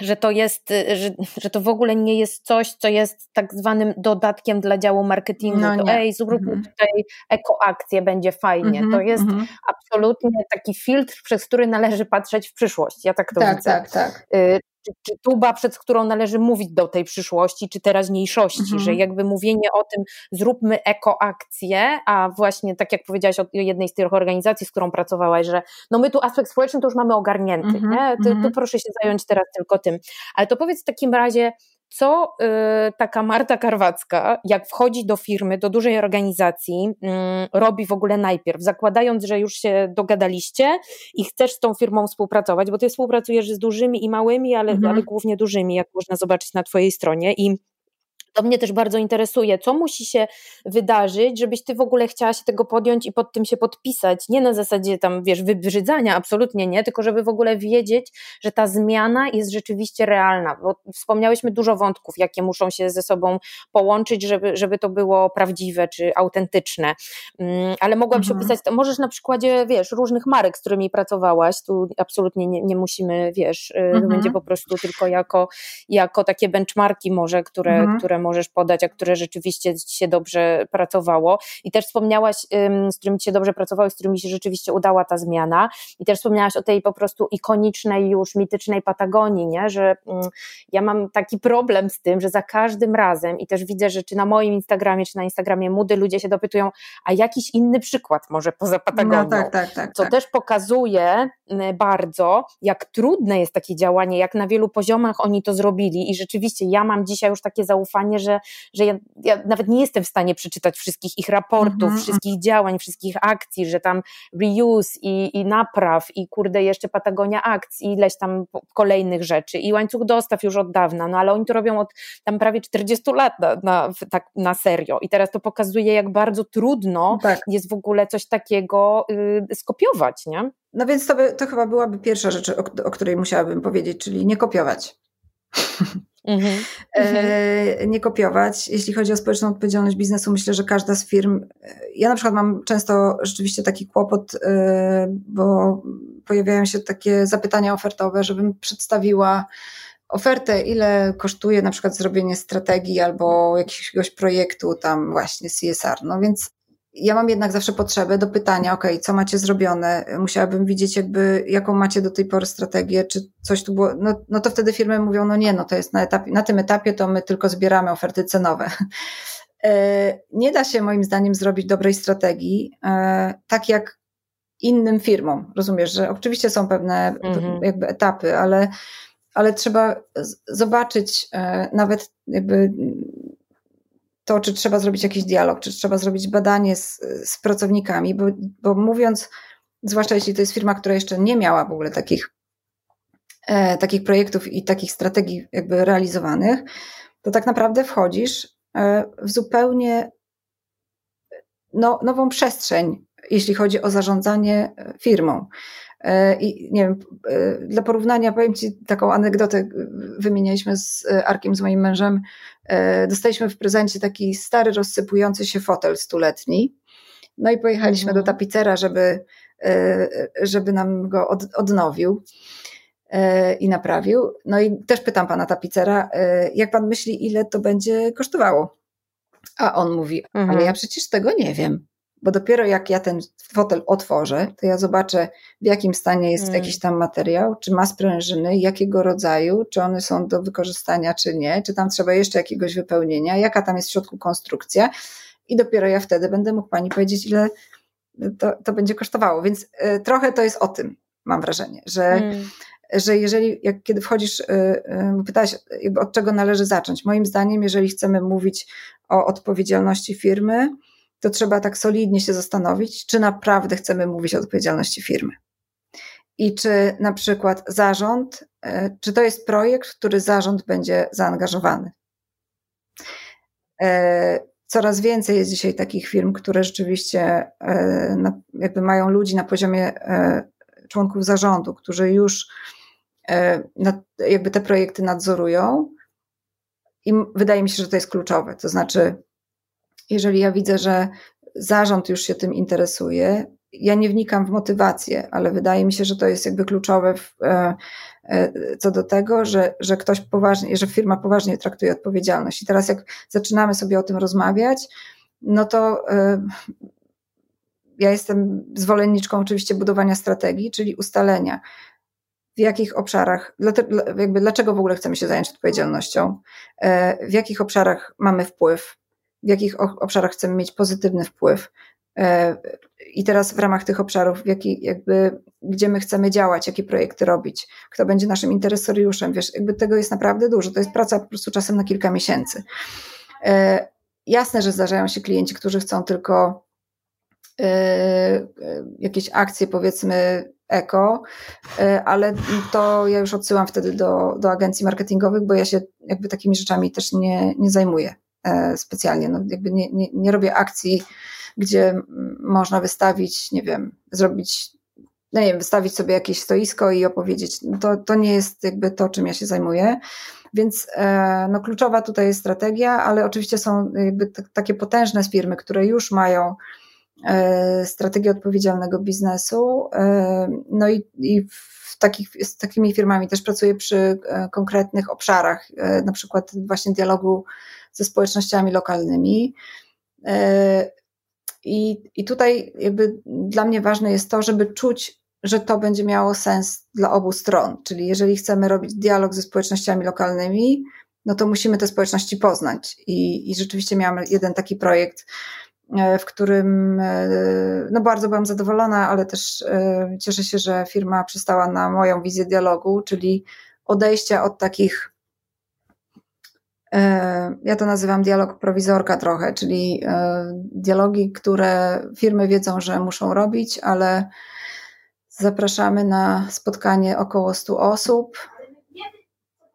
że to jest, że, że to w ogóle nie jest coś, co jest tak zwanym dodatkiem dla działu marketingu. No to ej, zróbmy mhm. tutaj ekoakcję, będzie fajnie. Mm -hmm, to jest mm -hmm. absolutnie taki filtr, przez który należy patrzeć w przyszłość. Ja tak to tak, widzę. Tak, tak. Czy, czy tuba, przed którą należy mówić do tej przyszłości, czy teraźniejszości, mhm. że jakby mówienie o tym, zróbmy ekoakcję, a właśnie tak jak powiedziałaś o jednej z tych organizacji, z którą pracowałaś, że no my tu aspekt społeczny to już mamy ogarnięty, mhm. nie? To, to mhm. proszę się zająć teraz tylko tym. Ale to powiedz w takim razie, co y, taka Marta Karwacka, jak wchodzi do firmy, do dużej organizacji, y, robi w ogóle najpierw, zakładając, że już się dogadaliście i chcesz z tą firmą współpracować, bo ty współpracujesz z dużymi i małymi, ale, mhm. ale głównie dużymi, jak można zobaczyć na twojej stronie i to mnie też bardzo interesuje, co musi się wydarzyć, żebyś ty w ogóle chciała się tego podjąć i pod tym się podpisać. Nie na zasadzie tam, wiesz, wybrzydzania, absolutnie nie, tylko żeby w ogóle wiedzieć, że ta zmiana jest rzeczywiście realna. Bo wspomniałyśmy dużo wątków, jakie muszą się ze sobą połączyć, żeby, żeby to było prawdziwe czy autentyczne. Mm, ale mogłabym mhm. opisać, możesz na przykładzie, wiesz, różnych marek, z którymi pracowałaś, tu absolutnie nie, nie musimy, wiesz, y, mhm. będzie po prostu tylko jako, jako takie benchmarki może, które, mhm. które możesz podać, a które rzeczywiście ci się dobrze pracowało. I też wspomniałaś, z którymi się dobrze pracowało, z którymi się rzeczywiście udała ta zmiana. I też wspomniałaś o tej po prostu ikonicznej, już mitycznej Patagonii, nie? że ja mam taki problem z tym, że za każdym razem, i też widzę, że czy na moim Instagramie, czy na Instagramie Mudy ludzie się dopytują, a jakiś inny przykład może poza Patagonią. No, tak, tak, tak, co tak. też pokazuje bardzo, jak trudne jest takie działanie, jak na wielu poziomach oni to zrobili. I rzeczywiście ja mam dzisiaj już takie zaufanie, że, że ja, ja nawet nie jestem w stanie przeczytać wszystkich ich raportów, -hmm. wszystkich działań, wszystkich akcji, że tam reuse i, i napraw i kurde jeszcze Patagonia akcji i ileś tam kolejnych rzeczy i łańcuch dostaw już od dawna, no ale oni to robią od tam prawie 40 lat na, na, tak na serio i teraz to pokazuje jak bardzo trudno tak. jest w ogóle coś takiego y, skopiować, nie? No więc to, by, to chyba byłaby pierwsza rzecz, o, o której musiałabym powiedzieć, czyli nie kopiować. Mhm. E, nie kopiować. Jeśli chodzi o społeczną odpowiedzialność biznesu, myślę, że każda z firm. E, ja na przykład mam często rzeczywiście taki kłopot, e, bo pojawiają się takie zapytania ofertowe, żebym przedstawiła ofertę, ile kosztuje na przykład zrobienie strategii albo jakiegoś projektu tam właśnie CSR. No więc ja mam jednak zawsze potrzebę do pytania, ok, co macie zrobione? Musiałabym widzieć jakby, jaką macie do tej pory strategię, czy coś tu było, no, no to wtedy firmy mówią, no nie, no to jest na etapie, na tym etapie to my tylko zbieramy oferty cenowe. E, nie da się moim zdaniem zrobić dobrej strategii, e, tak jak innym firmom. Rozumiesz, że oczywiście są pewne mhm. jakby etapy, ale, ale trzeba zobaczyć e, nawet jakby to, czy trzeba zrobić jakiś dialog, czy trzeba zrobić badanie z, z pracownikami, bo, bo mówiąc, zwłaszcza jeśli to jest firma, która jeszcze nie miała w ogóle takich, e, takich projektów i takich strategii jakby realizowanych, to tak naprawdę wchodzisz e, w zupełnie no, nową przestrzeń, jeśli chodzi o zarządzanie e, firmą. E, I nie wiem, e, dla porównania powiem Ci taką anegdotę, wymienialiśmy z Arkiem, z moim mężem. E, dostaliśmy w prezencie taki stary, rozsypujący się fotel stuletni. No i pojechaliśmy do mhm. tapicera, żeby, żeby nam go od, odnowił i naprawił. No i też pytam pana tapicera, jak pan myśli, ile to będzie kosztowało? A on mówi, mhm. ale ja przecież tego nie wiem bo dopiero jak ja ten fotel otworzę, to ja zobaczę, w jakim stanie jest hmm. jakiś tam materiał, czy ma sprężyny, jakiego rodzaju, czy one są do wykorzystania, czy nie, czy tam trzeba jeszcze jakiegoś wypełnienia, jaka tam jest w środku konstrukcja. I dopiero ja wtedy będę mógł pani powiedzieć, ile to, to będzie kosztowało. Więc y, trochę to jest o tym, mam wrażenie, że. Hmm że jeżeli, jak kiedy wchodzisz, y, pytałeś, jakby od czego należy zacząć. Moim zdaniem, jeżeli chcemy mówić o odpowiedzialności firmy, to trzeba tak solidnie się zastanowić, czy naprawdę chcemy mówić o odpowiedzialności firmy. I czy na przykład zarząd, e, czy to jest projekt, w który zarząd będzie zaangażowany. E, coraz więcej jest dzisiaj takich firm, które rzeczywiście e, jakby mają ludzi na poziomie członków zarządu, którzy już jakby te projekty nadzorują. I wydaje mi się, że to jest kluczowe. To znaczy, jeżeli ja widzę, że zarząd już się tym interesuje, ja nie wnikam w motywację, ale wydaje mi się, że to jest jakby kluczowe w, e, e, co do tego, że, że ktoś poważnie, że firma poważnie traktuje odpowiedzialność. I teraz jak zaczynamy sobie o tym rozmawiać, no to e, ja jestem zwolenniczką oczywiście budowania strategii, czyli ustalenia, w jakich obszarach, jakby dlaczego w ogóle chcemy się zająć odpowiedzialnością, w jakich obszarach mamy wpływ, w jakich obszarach chcemy mieć pozytywny wpływ, E, I teraz w ramach tych obszarów, jaki, jakby, gdzie my chcemy działać, jakie projekty robić, kto będzie naszym interesariuszem, wiesz, jakby tego jest naprawdę dużo. To jest praca po prostu czasem na kilka miesięcy. E, jasne, że zdarzają się klienci, którzy chcą tylko e, jakieś akcje, powiedzmy, eko, ale to ja już odsyłam wtedy do, do agencji marketingowych, bo ja się jakby takimi rzeczami też nie, nie zajmuję specjalnie. No, jakby nie, nie, nie robię akcji gdzie można wystawić, nie wiem, zrobić, no nie wiem, wystawić sobie jakieś stoisko i opowiedzieć. No to, to nie jest jakby to, czym ja się zajmuję. Więc e, no, kluczowa tutaj jest strategia, ale oczywiście są jakby t- takie potężne firmy, które już mają e, strategię odpowiedzialnego biznesu. E, no i, i w takich, z takimi firmami też pracuję przy konkretnych obszarach, na przykład właśnie dialogu ze społecznościami lokalnymi. I, I tutaj jakby dla mnie ważne jest to, żeby czuć, że to będzie miało sens dla obu stron. Czyli jeżeli chcemy robić dialog ze społecznościami lokalnymi, no to musimy te społeczności poznać. I, i rzeczywiście miałam jeden taki projekt, e, w którym e, no bardzo byłam zadowolona, ale też e, cieszę się, że firma przystała na moją wizję dialogu, czyli odejścia od takich E, ja to nazywam dialog prowizorka trochę, czyli e, dialogi, które firmy wiedzą, że muszą robić, ale zapraszamy na spotkanie około 100 osób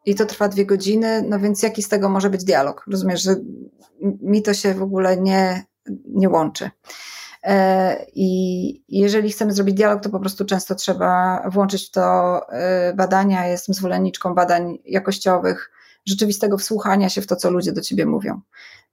i to trwa dwie godziny, no więc jaki z tego może być dialog? Rozumiesz, że mi to się w ogóle nie, nie łączy. E, I jeżeli chcemy zrobić dialog, to po prostu często trzeba włączyć w to badania. jestem zwolenniczką badań jakościowych, rzeczywistego wsłuchania się w to, co ludzie do ciebie mówią,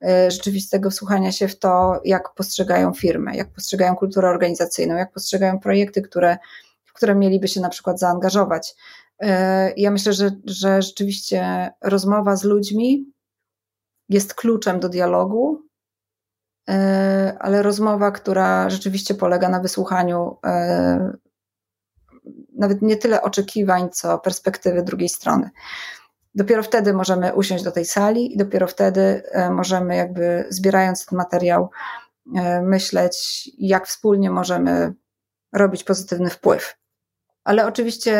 e, rzeczywistego wsłuchania się w to, jak postrzegają firmę, jak postrzegają kulturę organizacyjną, jak postrzegają projekty, które, w które mieliby się na przykład zaangażować. E, ja myślę, że, że rzeczywiście rozmowa z ludźmi jest kluczem do dialogu, e, ale rozmowa, która rzeczywiście polega na wysłuchaniu nawet nie tyle oczekiwań, co perspektywy drugiej strony. Dopiero wtedy możemy usiąść do tej sali i dopiero wtedy e, możemy jakby zbierając ten materiał e, myśleć, jak wspólnie możemy robić pozytywny wpływ. Ale oczywiście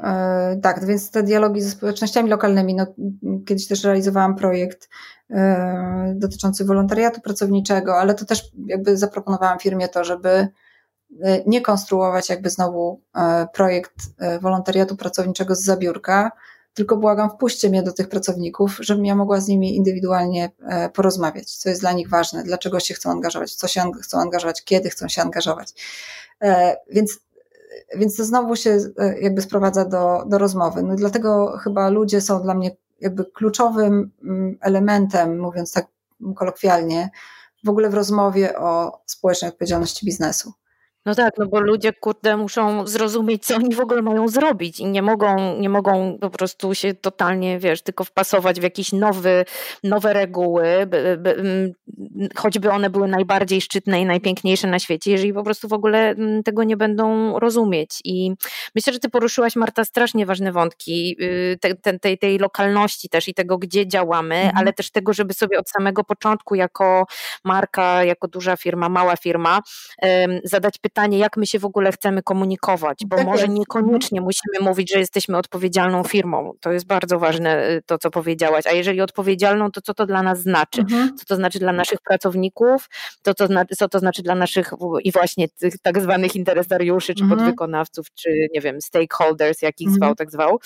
e, tak, więc te dialogi ze społecznościami lokalnymi, no, kiedyś też realizowałam projekt dotyczący wolontariatu pracowniczego, ale to też jakby zaproponowałam firmie to, żeby nie konstruować jakby znowu projekt wolontariatu pracowniczego z zabiórka, tylko błagam, wpuśćcie mnie do tych pracowników, żebym ja mogła z nimi indywidualnie e, porozmawiać, co jest dla nich ważne, dlaczego się chcą angażować, co się chcą angażować, kiedy chcą się angażować. E, więc, więc to znowu się e, jakby sprowadza do, do rozmowy. No dlatego chyba ludzie są dla mnie jakby kluczowym mm, elementem, mówiąc tak kolokwialnie, w ogóle w rozmowie o społecznej odpowiedzialności biznesu. No tak, no bo ludzie, kurde, muszą zrozumieć, co oni w ogóle mają zrobić i nie mogą, nie mogą po prostu się totalnie, wiesz, tylko wpasować w jakieś nowy, nowe reguły, by, by, mm, choćby one były najbardziej szczytne i najpiękniejsze na świecie, jeżeli po prostu w ogóle mm, tego nie będą rozumieć. I myślę, że ty poruszyłaś, Marta, strasznie ważne wątki y, te, tej, tej lokalności też i tego, gdzie działamy, mhm. ale też tego, żeby sobie od samego początku jako marka, jako duża firma, mała firma, zadać pytanie, pytanie, jak my się w ogóle chcemy komunikować, bo tak może jest. niekoniecznie musimy mówić, że jesteśmy odpowiedzialną firmą. To jest bardzo ważne, y, to co powiedziałaś. A jeżeli odpowiedzialną, to co to dla nas znaczy? Mhm. Co to znaczy dla naszych pracowników? To, co, co to znaczy dla naszych i właśnie tych tak zwanych interesariuszy, czy mhm. podwykonawców, czy nie wiem, stakeholders, jak ich mhm. zwał, tak zwał.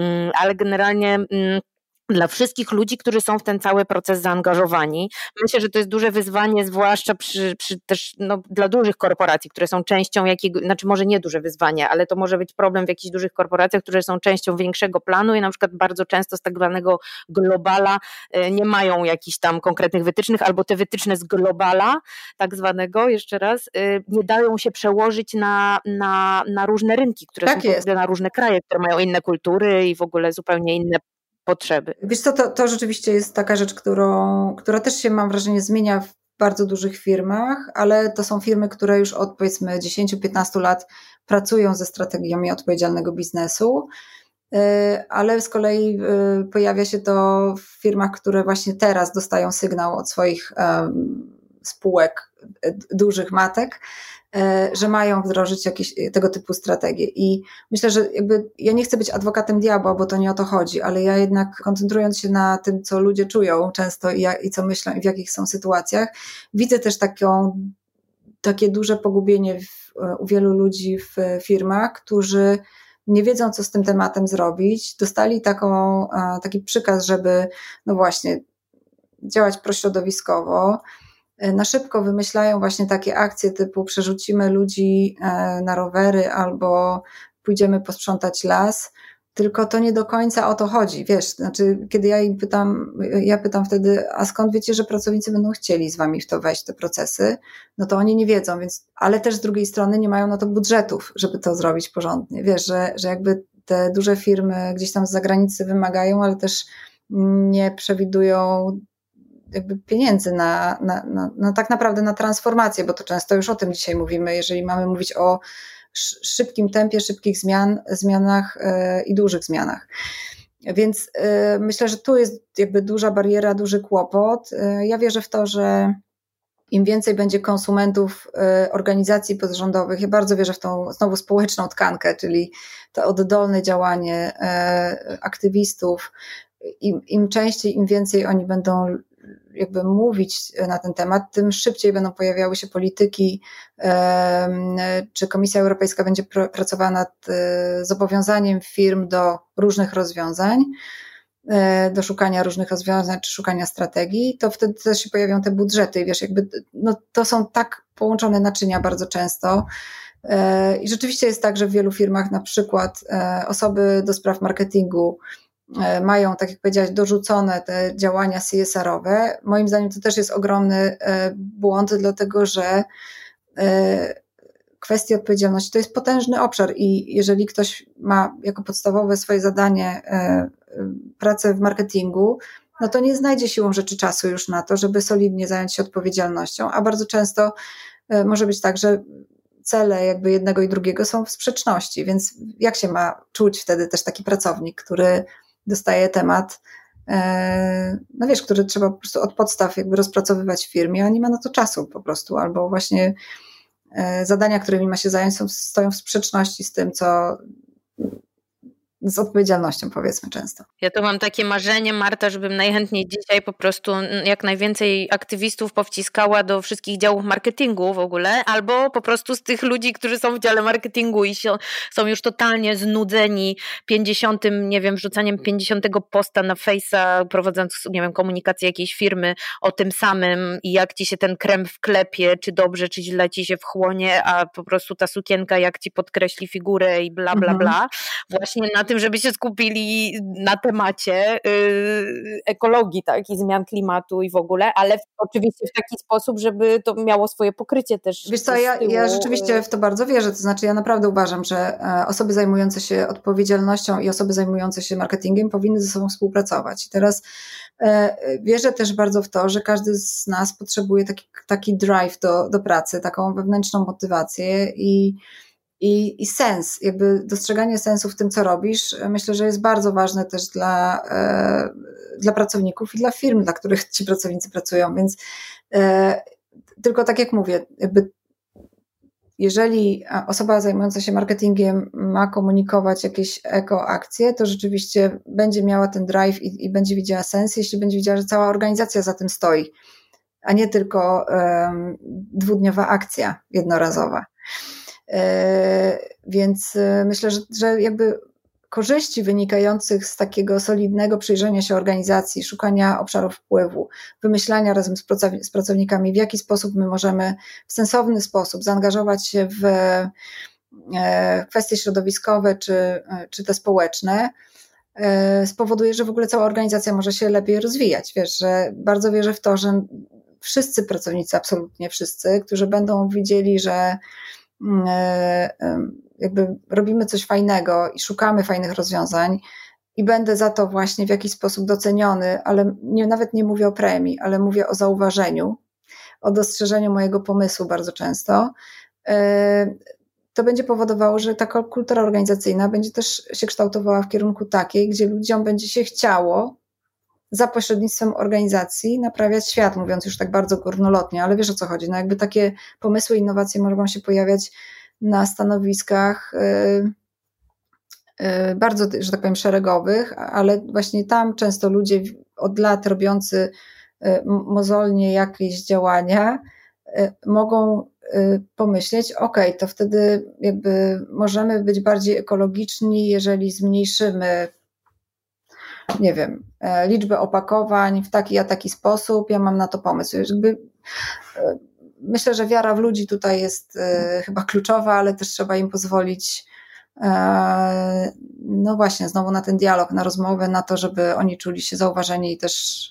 Mm, ale generalnie mm, dla wszystkich ludzi, którzy są w ten cały proces zaangażowani. Myślę, że to jest duże wyzwanie, zwłaszcza przy, przy też no, dla dużych korporacji, które są częścią jakiegoś, znaczy może nie duże wyzwanie, ale to może być problem w jakichś dużych korporacjach, które są częścią większego planu i na przykład bardzo często z tak zwanego globala e, nie mają jakichś tam konkretnych wytycznych, albo te wytyczne z globala, tak zwanego, jeszcze raz, e, nie dają się przełożyć na, na, na różne rynki, które tak są jest. na różne kraje, które mają inne kultury i w ogóle zupełnie inne potrzeby. Wiesz co, to, to rzeczywiście jest taka rzecz, którą, która też się mam wrażenie zmienia w bardzo dużych firmach, ale to są firmy, które już od powiedzmy 10-15 lat pracują ze strategiami odpowiedzialnego biznesu, y, ale z kolei y, pojawia się to w firmach, które właśnie teraz dostają sygnał od swoich spółek y, dużych matek, że mają wdrożyć jakieś e, tego typu strategie. I myślę, że jakby ja nie chcę być adwokatem diabła, bo to nie o to chodzi, ale ja jednak koncentrując się na tym, co ludzie czują często i, jak, i co myślą i w jakich są sytuacjach, widzę też taką, takie duże pogubienie w, e, u wielu ludzi w firmach, którzy nie wiedzą, co z tym tematem zrobić. Dostali taką, taki przykaz, żeby, no właśnie, działać prośrodowiskowo, E, na szybko wymyślają właśnie takie akcje typu przerzucimy ludzi e, na rowery albo pójdziemy posprzątać las, tylko to nie do końca o to chodzi, wiesz, znaczy kiedy ja im pytam, ja pytam wtedy, a skąd wiecie, że pracownicy będą chcieli z wami w to wejść, te procesy, no to oni nie wiedzą, więc, ale też z drugiej strony nie mają na to budżetów, żeby to zrobić porządnie, wiesz, że, że jakby te duże firmy gdzieś tam z zagranicy wymagają, ale też nie przewidują jakby pieniędzy na, na, na, na, tak naprawdę na transformację, bo to często już o tym dzisiaj mówimy, jeżeli mamy mówić o szybkim tempie, szybkich zmian, zmianach yy, i dużych zmianach. Więc yy, myślę, że tu jest jakby duża bariera, duży kłopot. Yy, ja wierzę w to, że im więcej będzie konsumentów organizacji pozarządowych, ja bardzo wierzę w tą znowu społeczną tkankę, czyli to oddolne działanie aktywistów, im, im częściej, im więcej oni będą jakby mówić na ten temat, tym szybciej będą pojawiały się polityki, czy Komisja Europejska będzie pracowała nad e, zobowiązaniem firm do różnych rozwiązań, e, do szukania różnych rozwiązań, czy szukania strategii, to wtedy też się pojawią te budżety. I wiesz, jakby no, to są tak połączone naczynia bardzo często. E, I rzeczywiście jest tak, że w wielu firmach na przykład osoby do spraw marketingu mają, tak jak powiedziałaś, dorzucone te działania CSR-owe. Moim zdaniem to też jest ogromny e, błąd, dlatego że e, kwestia odpowiedzialności to jest potężny obszar i jeżeli ktoś ma jako podstawowe swoje zadanie pracę w marketingu, no to nie znajdzie siłą rzeczy czasu już na to, żeby solidnie zająć się odpowiedzialnością, a bardzo często może być tak, że cele jakby jednego i drugiego są w sprzeczności, więc jak się ma czuć wtedy też taki pracownik, który dostaje temat, e, no wiesz, który trzeba po prostu od podstaw jakby rozpracowywać w firmie, a nie ma na to czasu po prostu, albo właśnie e, zadania, którymi ma się zająć, są, stoją w sprzeczności z tym, co z odpowiedzialnością, powiedzmy często. Ja tu mam takie marzenie, Marta, żebym najchętniej dzisiaj po prostu jak najwięcej aktywistów powciskała do wszystkich działów marketingu w ogóle, albo po prostu z tych ludzi, którzy są w dziale marketingu i są już totalnie znudzeni 50, nie wiem, wrzucaniem 50 posta na Face'a, prowadząc, nie wiem, komunikację jakiejś firmy o tym samym i jak ci się ten krem wklepie, czy dobrze, czy źle ci się wchłonie, a po prostu ta sukienka jak ci podkreśli figurę i bla, bla, mhm. bla. Właśnie na tym tym, żeby się skupili na temacie yy, ekologii tak, i zmian klimatu i w ogóle, ale w, oczywiście w taki sposób, żeby to miało swoje pokrycie też. Wiesz co, ja, ja rzeczywiście w to bardzo wierzę, to znaczy ja naprawdę uważam, że e, osoby zajmujące się odpowiedzialnością i osoby zajmujące się marketingiem powinny ze sobą współpracować. I teraz e, wierzę też bardzo w to, że każdy z nas potrzebuje taki, taki drive do, do pracy, taką wewnętrzną motywację i i, i sens, jakby dostrzeganie sensu w tym, co robisz, myślę, że jest bardzo ważne też dla, e, dla pracowników i dla firm, dla których ci pracownicy pracują, więc e, tylko tak jak mówię, jakby jeżeli osoba zajmująca się marketingiem ma komunikować jakieś ekoakcje, to rzeczywiście będzie miała ten drive i, i, będzie widziała sens, jeśli będzie widziała, że cała organizacja za tym stoi, a nie tylko um, dwudniowa akcja jednorazowa. E, więc e, myślę, że, że jakby korzyści wynikających z takiego solidnego przyjrzenia się organizacji, szukania obszarów wpływu, wymyślania razem z pracownikami, w jaki sposób my możemy w sensowny sposób zaangażować się w e, kwestie środowiskowe czy, czy te społeczne, spowoduje, że w ogóle cała organizacja może się lepiej rozwijać. Wiesz, że bardzo wierzę w to, że wszyscy pracownicy, absolutnie wszyscy, którzy będą widzieli, że jakby robimy coś fajnego i szukamy fajnych rozwiązań i będę za to właśnie w jakiś sposób doceniony, ale nie, nawet nie mówię o premii, ale mówię o zauważeniu, o dostrzeżeniu mojego pomysłu bardzo często, e, to będzie powodowało, że taka kultura organizacyjna będzie też się kształtowała w kierunku takiej, gdzie ludziom będzie się chciało za pośrednictwem organizacji naprawiać świat, mówiąc już tak bardzo górnolotnie, ale wiesz o co chodzi. No jakby takie pomysły, innowacje mogą się pojawiać na stanowiskach y, y, bardzo, że tak powiem, szeregowych, ale właśnie tam często ludzie od lat robiący y, mozolnie jakieś działania mogą pomyśleć, ok, to wtedy jakby możemy być bardziej ekologiczni, jeżeli zmniejszymy nie wiem, e, liczbę opakowań w taki a taki sposób, ja mam na to pomysł. Jakby, e, myślę, że wiara w ludzi tutaj jest e, chyba kluczowa, ale też trzeba im pozwolić no właśnie, znowu na ten dialog, na rozmowę, na to, żeby oni czuli się zauważeni i też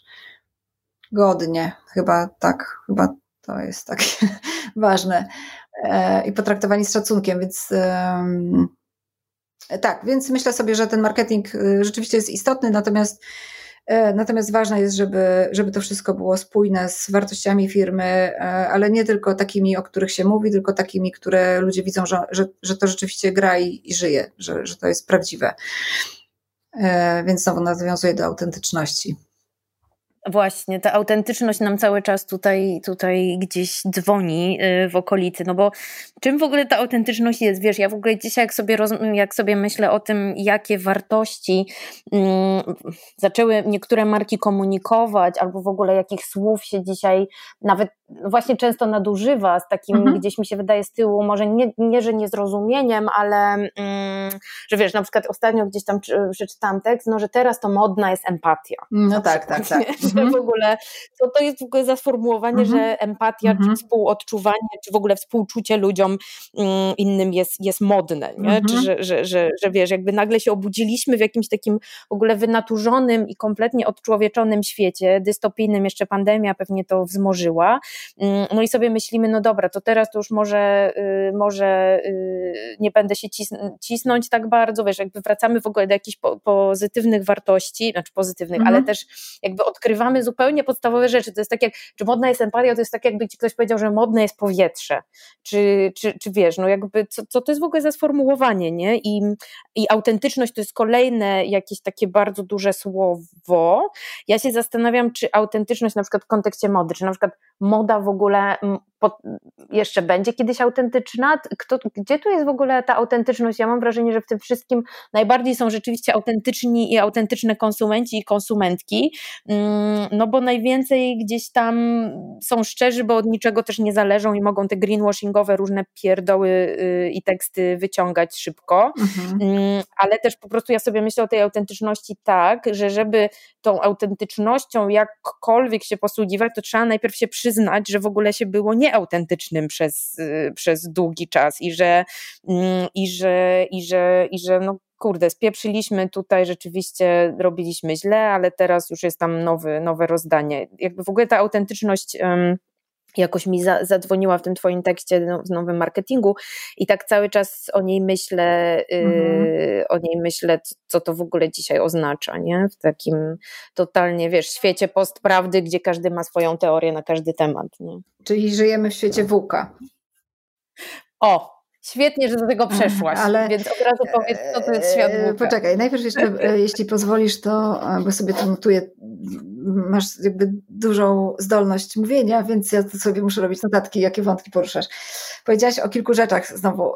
godnie. Chyba tak, chyba to jest takie ważne. I potraktowani z szacunkiem, więc tak, więc myślę sobie, że ten marketing y, rzeczywiście jest istotny, natomiast e, Natomiast ważne jest, żeby, żeby to wszystko było spójne z wartościami firmy, e, ale nie tylko takimi, o których się mówi, tylko takimi, które ludzie widzą, że, że, że to rzeczywiście gra i, i żyje, że, że to jest prawdziwe. E, więc znowu nawiązuję do autentyczności. Właśnie, ta autentyczność nam cały czas tutaj, tutaj gdzieś dzwoni y, w okolicy, no bo czym w ogóle ta autentyczność jest? Wiesz, ja w ogóle dzisiaj jak sobie, roz, jak sobie myślę o tym, jakie wartości um, zaczęły niektóre marki komunikować, albo w ogóle jakich słów się dzisiaj nawet właśnie często nadużywa z takim, mhm. gdzieś mi się wydaje z tyłu, może nie, nie że niezrozumieniem, ale um, że wiesz, na przykład ostatnio gdzieś tam przeczytałam tekst, no że teraz to modna jest empatia. No tak, tak, tak że w mhm. ogóle, co to jest w ogóle za sformułowanie, mhm. że empatia, czy mhm. współodczuwanie, czy w ogóle współczucie ludziom mm, innym jest, jest modne, nie? Czy, że, że, że, że wiesz, jakby nagle się obudziliśmy w jakimś takim w ogóle wynaturzonym i kompletnie odczłowieczonym świecie, dystopijnym, jeszcze pandemia pewnie to wzmożyła, mm, no i sobie myślimy, no dobra, to teraz to już może, y, może y, nie będę się cisnąć tak bardzo, wiesz, jakby wracamy w ogóle do jakichś pozytywnych wartości, znaczy pozytywnych, mhm. ale też jakby odkrywamy zupełnie podstawowe rzeczy. To jest tak jak, czy modna jest empatia, to jest tak jakby ci ktoś powiedział, że modne jest powietrze. Czy, czy, czy wiesz, no jakby, co, co to jest w ogóle za sformułowanie, nie? I, I autentyczność to jest kolejne jakieś takie bardzo duże słowo. Ja się zastanawiam, czy autentyczność na przykład w kontekście mody, czy na przykład moda w ogóle jeszcze będzie kiedyś autentyczna? Kto, gdzie tu jest w ogóle ta autentyczność? Ja mam wrażenie, że w tym wszystkim najbardziej są rzeczywiście autentyczni i autentyczne konsumenci i konsumentki, mm, no bo najwięcej gdzieś tam są szczerzy, bo od niczego też nie zależą i mogą te greenwashingowe różne pierdoły y, i teksty wyciągać szybko, mhm. Mm, ale też po prostu ja sobie myślę o tej autentyczności tak, że żeby tą autentycznością jakkolwiek się posługiwać, to trzeba najpierw się przyznać, że w ogóle się było nie nieautentycznym przez, y, przez długi czas i że, mm, i że, i że, i że no kurde, spieprzyliśmy tutaj, rzeczywiście robiliśmy źle, ale teraz już jest tam nowy, nowe rozdanie. Jakby w ogóle ta autentyczność jakoś mi za, zadzwoniła w tym twoim tekście no, w nowym marketingu i tak cały czas o niej myślę, y, mhm. o niej myślę, co, co, to w ogóle dzisiaj oznacza, nie? W takim totalnie, wiesz, świecie postprawdy, gdzie każdy ma swoją teorię na każdy temat, nie? Czyli żyjemy w świecie WUKA. O, Świetnie, że do tego przeszłaś, ale, więc od razu powiedz, co to jest świat WUKA. Poczekaj, najpierw jeszcze, e, jeśli pozwolisz, to, bo sobie to notuję, masz jakby dużą zdolność mówienia, więc ja to sobie muszę robić notatki, jakie wątki poruszasz. Powiedziałaś o kilku rzeczach znowu,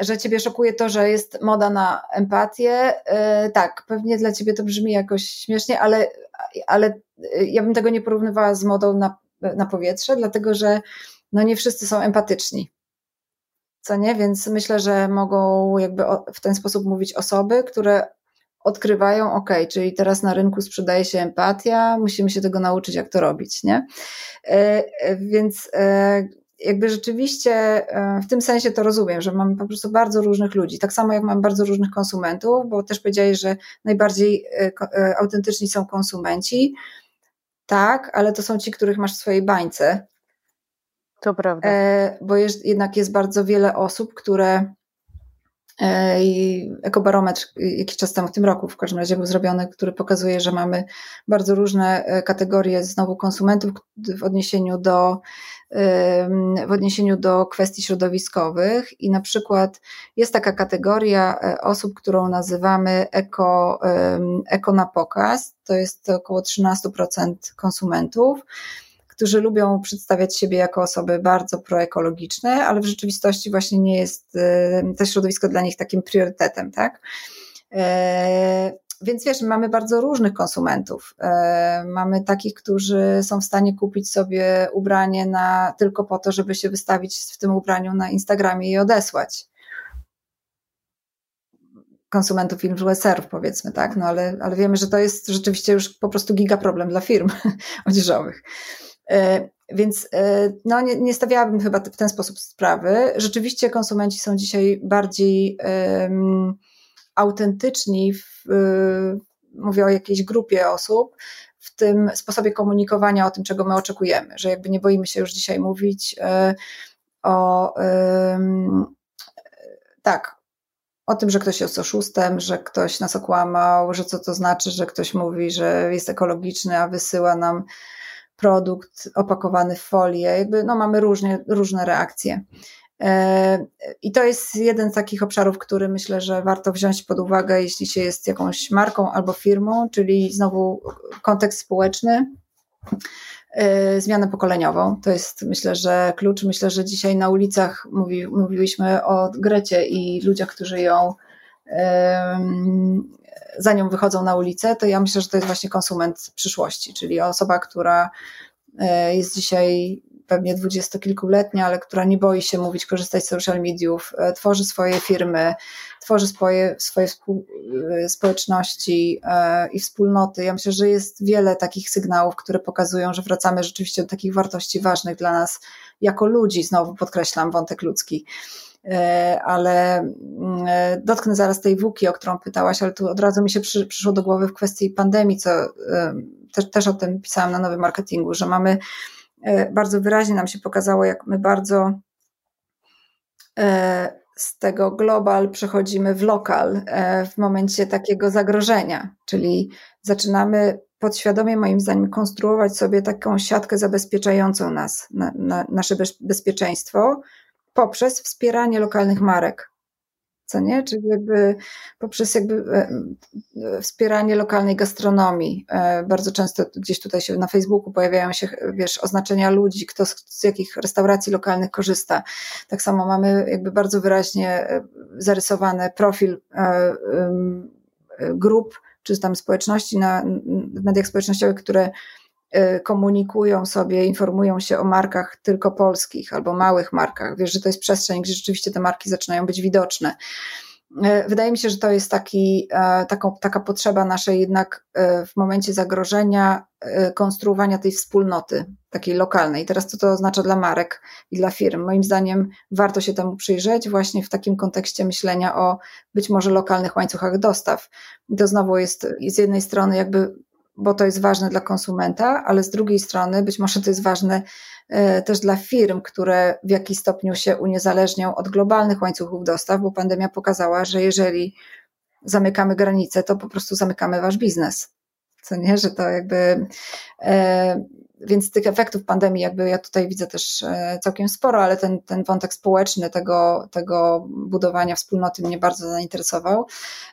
że ciebie szokuje to, że jest moda na empatię. E, tak, pewnie dla ciebie to brzmi jakoś śmiesznie, ale, ale ja bym tego nie porównywała z modą na, na powietrze, dlatego że no nie wszyscy są empatyczni Co nie? Więc myślę, że mogą jakby w ten sposób mówić osoby, które odkrywają, ok, czyli teraz na rynku sprzedaje się empatia, musimy się tego nauczyć, jak to robić, nie? E, e, więc e, jakby rzeczywiście w tym sensie to rozumiem, że mamy po prostu bardzo różnych ludzi. Tak samo jak mamy bardzo różnych konsumentów, bo też powiedziałeś, że najbardziej autentyczni są konsumenci. Tak, ale to są ci, których masz w swojej bańce. To prawda. Bo jest, jednak jest bardzo wiele osób, które E, I ekobarometr jakiś czas temu, w tym roku w każdym razie był zrobiony, który pokazuje, że mamy bardzo różne e, kategorie znowu konsumentów w odniesieniu do, w odniesieniu do kwestii środowiskowych. I na przykład jest taka kategoria e, osób, którą nazywamy eko, eko na pokaz, to jest około 13% konsumentów którzy lubią przedstawiać siebie jako osoby bardzo proekologiczne, ale w rzeczywistości właśnie nie jest y, to środowisko dla nich takim priorytetem, tak? E, więc wiesz, mamy bardzo różnych konsumentów. E, mamy takich, którzy są w stanie kupić sobie ubranie na, tylko po to, żeby się wystawić w tym ubraniu na Instagramie i odesłać konsumentów influencerów, powiedzmy, tak? No ale, ale wiemy, że to jest rzeczywiście już po prostu giga problem dla firm odzieżowych. E, więc e, no, nie, nie stawiałabym chyba w ten sposób sprawy. Rzeczywiście konsumenci są dzisiaj bardziej um, autentyczni, w, um, mówię o jakiejś grupie osób, w tym sposobie komunikowania o tym, czego my oczekujemy, że jakby nie boimy się już dzisiaj mówić um, o tak, o tym, że ktoś jest oszustem, że ktoś nas okłamał, że co to znaczy, że ktoś mówi, że jest ekologiczny, a wysyła nam produkt opakowany w folię, jakby no mamy różnie, różne reakcje. E, I to jest jeden z takich obszarów, który myślę, że warto wziąć pod uwagę, jeśli się jest jakąś marką albo firmą, czyli znowu kontekst społeczny, e, zmianę pokoleniową. To jest myślę, że klucz. Myślę, że dzisiaj na ulicach mówi, mówiliśmy o Grecie i ludziach, którzy ją za nią wychodzą na ulicę, to ja myślę, że to jest właśnie konsument przyszłości, czyli osoba, która e, jest dzisiaj pewnie dwudziestokilkuletnia, ale która nie boi się mówić, korzystać z social mediów, e, tworzy swoje firmy, tworzy swoje, swoje e, społeczności i wspólnoty. Ja myślę, że jest wiele takich sygnałów, które pokazują, że wracamy rzeczywiście do takich wartości ważnych dla nas jako ludzi. Znowu podkreślam wątek ludzki. E, ale mm, e, dotknę zaraz tej WUKI, o którą pytałaś, ale tu od razu mi się przy, przyszło do głowy w kwestii pandemii, co e, też, też o tym pisałam na nowym marketingu, że mamy bardzo wyraźnie nam się pokazało, jak my bardzo z tego global przechodzimy w lokal w momencie takiego zagrożenia, czyli zaczynamy podświadomie, moim zdaniem, konstruować sobie taką siatkę zabezpieczającą nas, na, na nasze bezpieczeństwo, poprzez wspieranie lokalnych marek. Co nie? Czyli jakby poprzez jakby e, e, wspieranie lokalnej gastronomii. E, bardzo często gdzieś tutaj się na Facebooku pojawiają się, wiesz, oznaczenia ludzi, kto z, z jakich restauracji lokalnych korzysta. Tak samo mamy jakby bardzo wyraźnie zarysowany profil grup, czy tam społeczności na mediach społecznościowych, które komunikują sobie, informują się o markach tylko polskich albo małych markach. Wiesz, że to jest przestrzeń, gdzie rzeczywiście te marki zaczynają być widoczne. Y, wydaje mi się, że to jest taki, e, taką, taka potrzeba naszej jednak e, w momencie zagrożenia e, konstruowania tej wspólnoty, takiej lokalnej. Teraz co to oznacza dla marek i dla firm? Moim zdaniem warto się temu przyjrzeć właśnie w takim kontekście myślenia o być może lokalnych łańcuchach dostaw. I to znowu jest z jednej strony jakby bo to jest ważne dla konsumenta, ale z drugiej strony być może to jest ważne e, też dla firm, które w jakiś stopniu się uniezależnią od globalnych łańcuchów dostaw, bo pandemia pokazała, że jeżeli zamykamy granice, to po prostu zamykamy wasz biznes. Co nie, że to jakby e, więc tych efektów pandemii jakby ja tutaj widzę też e, całkiem sporo, ale ten, ten wątek społeczny tego, tego budowania wspólnoty mnie bardzo zainteresował.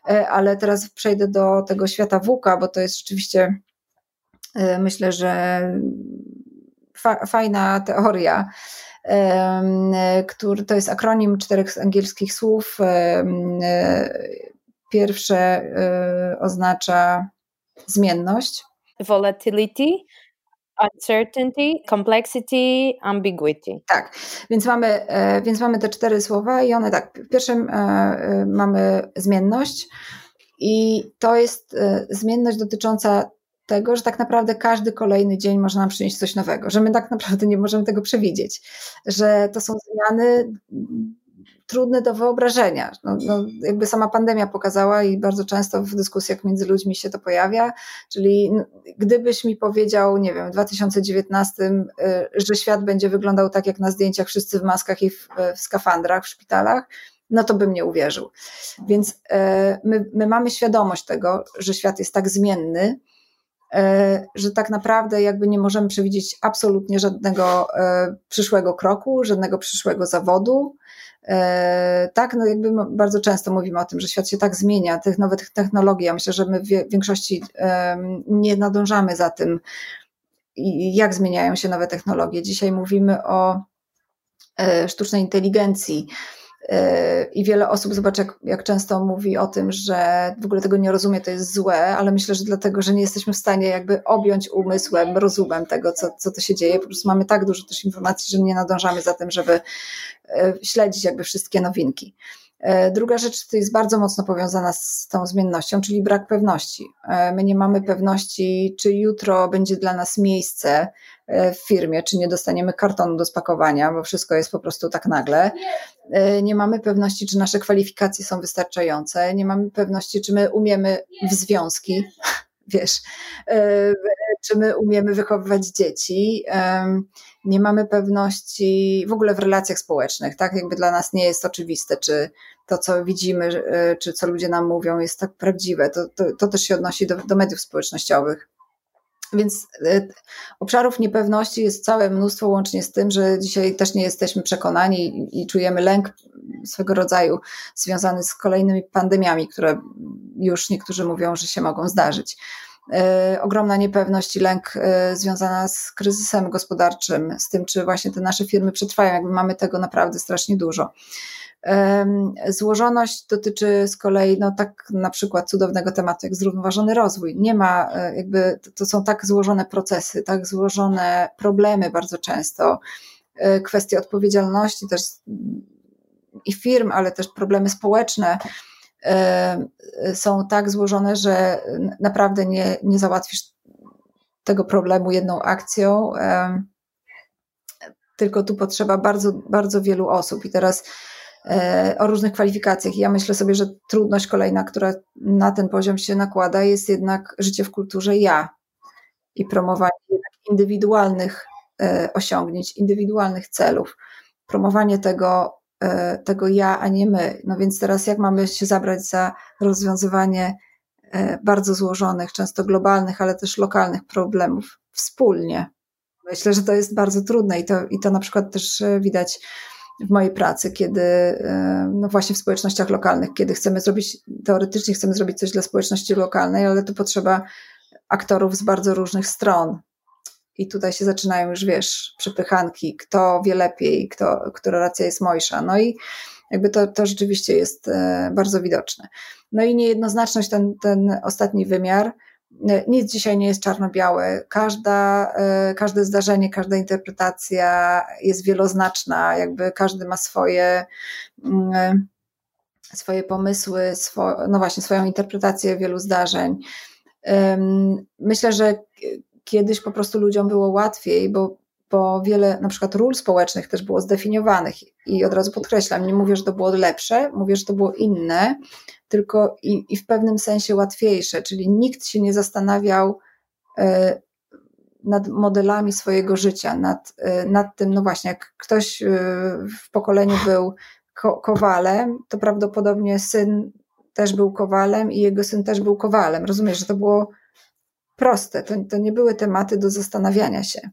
E, ale teraz przejdę do tego świata WUKA, bo to jest rzeczywiście e, myślę, że fa, fajna teoria, który to jest akronim czterech angielskich słów. Pierwsze oznacza zmienność. Volatility, uncertainty, complexity, ambiguity. Tak, więc mamy, więc mamy te cztery słowa i one tak, w pierwszym mamy zmienność i to jest zmienność dotycząca tego, że tak naprawdę każdy kolejny dzień może nam przynieść coś nowego, że my tak naprawdę nie możemy tego przewidzieć, że to są zmiany trudne do wyobrażenia. No, no, jakby sama pandemia pokazała i bardzo często w dyskusjach między ludźmi się to pojawia, czyli gdybyś mi powiedział, nie wiem, w 2019, y, że świat będzie wyglądał tak jak na zdjęciach, wszyscy w maskach i w, w skafandrach w szpitalach, no to bym nie uwierzył. Więc y, my, my mamy świadomość tego, że świat jest tak zmienny, E, że tak naprawdę jakby nie możemy przewidzieć absolutnie żadnego e, przyszłego kroku, żadnego przyszłego zawodu. E, tak, no jakby bardzo często mówimy o tym, że świat się tak zmienia, tych nowych technologii. Ja myślę, że my w większości nie nadążamy za tym, jak zmieniają się nowe technologie. Dzisiaj mówimy o sztucznej inteligencji, i wiele osób, zobacz, jak, jak często mówi o tym, że w ogóle tego nie rozumie, to jest złe, ale myślę, że dlatego, że nie jesteśmy w stanie jakby objąć umysłem, rozumem tego, co, co to się dzieje. Po prostu mamy tak dużo też informacji, że nie nadążamy za tym, żeby e, śledzić jakby wszystkie nowinki. E, druga rzecz to jest bardzo mocno powiązana z tą zmiennością, czyli brak pewności. E, my nie mamy pewności, czy jutro będzie dla nas miejsce e, w firmie, czy nie dostaniemy kartonu do spakowania, bo wszystko jest po prostu tak nagle. Nie mamy pewności, czy nasze kwalifikacje są wystarczające, nie mamy pewności, czy my umiemy w związki, wiesz, czy my umiemy wychowywać dzieci. Nie mamy pewności w ogóle w relacjach społecznych, tak? Jakby dla nas nie jest oczywiste, czy to, co widzimy, czy co ludzie nam mówią, jest tak prawdziwe. To, to, to też się odnosi do, do mediów społecznościowych. Więc e, obszarów niepewności jest całe mnóstwo, łącznie z tym, że dzisiaj też nie jesteśmy przekonani i czujemy lęk swego rodzaju związany z kolejnymi pandemiami, które już niektórzy mówią, że się mogą zdarzyć. E, ogromna niepewność i lęk e, związana z kryzysem gospodarczym, z tym, czy właśnie te nasze firmy przetrwają, jakby mamy tego naprawdę strasznie dużo. Złożoność dotyczy z kolei, no tak na przykład cudownego tematu jak zrównoważony rozwój. Nie ma, e, jakby to są tak złożone procesy, tak złożone problemy bardzo często, kwestie odpowiedzialności też i firm, ale też problemy społeczne, są tak złożone, że naprawdę nie, nie załatwisz tego problemu jedną akcją, tylko tu potrzeba bardzo, bardzo wielu osób. I teraz e, o różnych kwalifikacjach. Ja myślę sobie, że trudność kolejna, która na ten poziom się nakłada, jest jednak życie w kulturze ja i promowanie indywidualnych e, osiągnięć, indywidualnych celów, promowanie tego E, tego ja, a nie my. No więc teraz jak mamy się zabrać za rozwiązywanie e, bardzo złożonych, często globalnych, ale też lokalnych problemów wspólnie? Myślę, że to jest bardzo trudne i to, i to na przykład też e, widać w mojej pracy, kiedy, no właśnie w społecznościach lokalnych, kiedy chcemy zrobić, teoretycznie chcemy zrobić coś dla społeczności lokalnej, ale tu potrzeba aktorów z bardzo różnych stron, i tutaj się zaczynają już, wiesz, przepychanki, kto wie lepiej, kto, która racja jest mojsza. No i jakby to, to rzeczywiście jest e, bardzo widoczne. No i niejednoznaczność, ten, ten ostatni wymiar, e, nic dzisiaj nie jest czarno-białe. Każda, e, każde zdarzenie, każda interpretacja jest wieloznaczna, jakby każdy ma swoje, mm, swoje pomysły, swo, no właśnie, swoją interpretację wielu zdarzeń. Myślę, że kiedyś po prostu ludziom było łatwiej, bo, bo wiele na przykład ról społecznych też było zdefiniowanych i od razu podkreślam, nie mówię, że to było lepsze, mówię, że to było inne, tylko i, i w pewnym sensie łatwiejsze, czyli nikt się nie zastanawiał y, nad modelami swojego życia, nad, y, nad tym, no właśnie, jak ktoś y, w pokoleniu był ko kowalem, to prawdopodobnie syn też był kowalem i jego syn też był kowalem. Rozumiesz, że to było proste, to, to nie były tematy do zastanawiania się.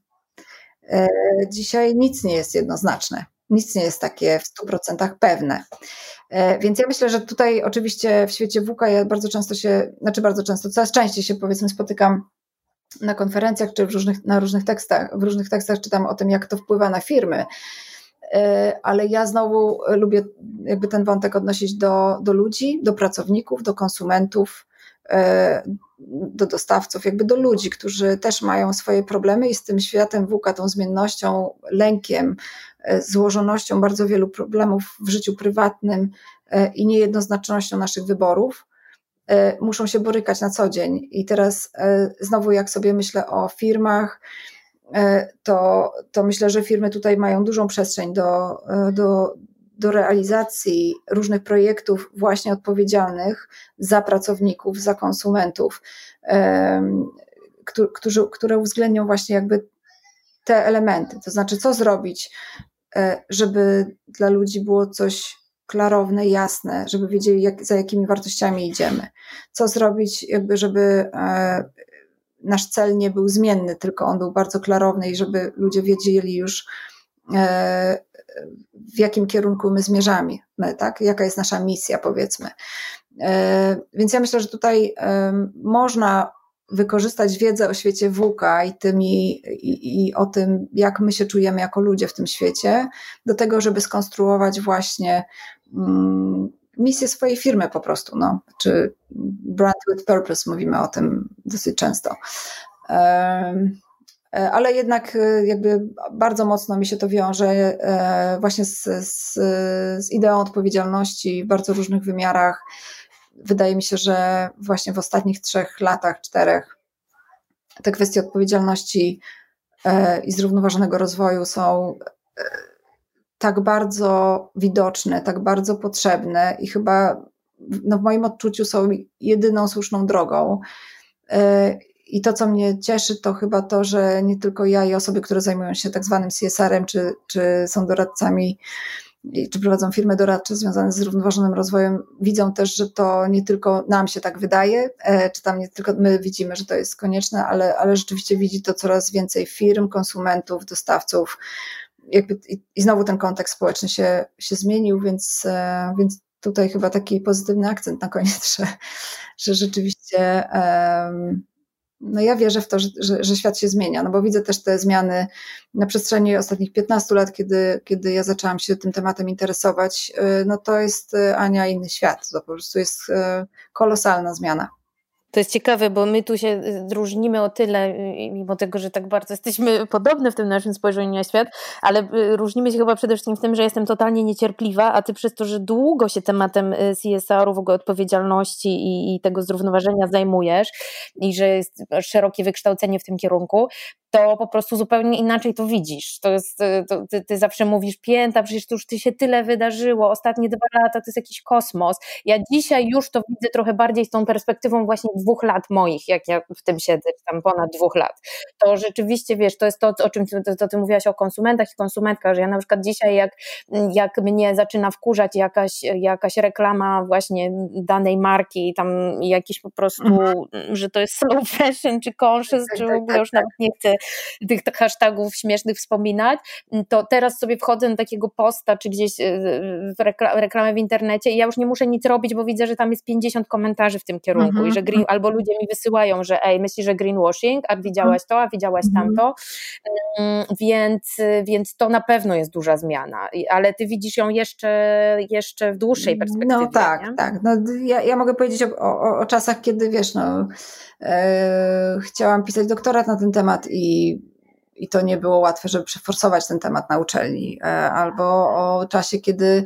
E, dzisiaj nic nie jest jednoznaczne, nic nie jest takie w 100% pewne. E, więc ja myślę, że tutaj oczywiście w świecie WK ja bardzo często się, znaczy bardzo często, coraz częściej się powiedzmy spotykam na konferencjach czy w różnych, na różnych tekstach, w różnych tekstach czytam o tym, jak to wpływa na firmy, e, ale ja znowu lubię jakby ten wątek odnosić do, do ludzi, do pracowników, do konsumentów, do dostawców, jakby do ludzi, którzy też mają swoje problemy i z tym światem WUKA, tą zmiennością, lękiem, złożonością bardzo wielu problemów w życiu prywatnym i niejednoznacznością naszych wyborów, muszą się borykać na co dzień. I teraz znowu, jak sobie myślę o firmach, E, to, to myślę, że firmy tutaj mają dużą przestrzeń do, e, do, do realizacji różnych projektów właśnie odpowiedzialnych za pracowników, za konsumentów, którzy, które uwzględnią właśnie jakby te elementy. To znaczy, co zrobić, e, żeby dla ludzi było coś klarowne, jasne, żeby wiedzieli, jak, za jakimi wartościami idziemy. Co zrobić, jakby, żeby nasz cel nie był zmienny, tylko on był bardzo klarowny i żeby ludzie wiedzieli już, e, w jakim kierunku my zmierzamy, tak? jaka jest nasza misja, powiedzmy. E, więc ja myślę, że tutaj można wykorzystać wiedzę o świecie WUKA i, i, i, o tym, jak my się czujemy jako ludzie w tym świecie, do tego, żeby skonstruować właśnie mm, misję swojej firmy po prostu, no, czy brand with purpose, mówimy o tym dosyć często. E, ale jednak e, jakby bardzo mocno mi się to wiąże e, właśnie z, z, z ideą odpowiedzialności w bardzo różnych wymiarach. Wydaje mi się, że właśnie w ostatnich trzech latach, czterech, te kwestie odpowiedzialności i zrównoważonego rozwoju są tak bardzo widoczne, tak bardzo potrzebne i chyba no w moim odczuciu są jedyną słuszną drogą. I to, co mnie cieszy, to chyba to, że nie tylko ja i osoby, które zajmują się tak zwanym CSR-em, czy, czy są doradcami, czy prowadzą firmy doradcze związane z zrównoważonym rozwojem, widzą też, że to nie tylko nam się tak wydaje, e, czy tam nie tylko my widzimy, że to jest konieczne, ale, ale rzeczywiście widzi to coraz więcej firm, konsumentów, dostawców, jakby, i, i znowu ten kontekst społeczny się, się zmienił, więc, e, więc tutaj chyba taki pozytywny akcent na koniec, że, że rzeczywiście no ja wierzę w to, że, że, że, świat się zmienia, no bo widzę też te zmiany na przestrzeni ostatnich 15 lat, kiedy, kiedy ja zaczęłam się tym tematem interesować, e, no to jest e, Ania inny świat, to po prostu jest kolosalna zmiana. To jest ciekawe, bo my tu się y, różnimy o tyle, y, mimo tego, że tak bardzo jesteśmy podobne w tym naszym spojrzeniu na świat, ale y, różnimy się chyba przede wszystkim w tym, że jestem totalnie niecierpliwa, a ty przez to, że długo się tematem CSR-u, w ogóle odpowiedzialności i, i tego zrównoważenia zajmujesz i że jest szerokie wykształcenie w tym kierunku, to po prostu zupełnie inaczej to widzisz. To jest, to, ty, ty, zawsze mówisz, pięta, przecież to już ty się tyle wydarzyło, ostatnie dwa lata to jest jakiś kosmos. Ja dzisiaj już to widzę trochę bardziej z tą perspektywą właśnie dwóch lat moich, jak ja w tym siedzę, tam ponad dwóch lat. To rzeczywiście, wiesz, to jest to, o czym ty, to ty mówiłaś o konsumentach i konsumentkach, że ja na przykład dzisiaj, jak, jak mnie zaczyna wkurzać jakaś, jakaś reklama właśnie danej marki, tam jakiś po prostu, mhm. że to jest slow fashion, czy conscious, tak, czy w tak, ogóle tak, już nawet nie chcę tych hashtagów śmiesznych wspominać, to teraz sobie wchodzę na takiego posta, czy gdzieś e, w reklamę w internecie i ja już nie muszę nic robić, bo widzę, że tam jest 50 komentarzy w tym kierunku mhm. i że green, albo ludzie mi wysyłają, że ej, myślisz, że greenwashing, a widziałaś to, a widziałaś mhm. tamto, mm, więc, więc to na pewno jest duża zmiana, ale ty widzisz ją jeszcze, jeszcze w dłuższej perspektywie. No tak, nie? tak. No, ja, ja mogę powiedzieć o, o, o czasach, kiedy wiesz, no, e, chciałam pisać doktorat na ten temat i i to nie było łatwe, żeby przeforsować ten temat na uczelni, e, albo o czasie, kiedy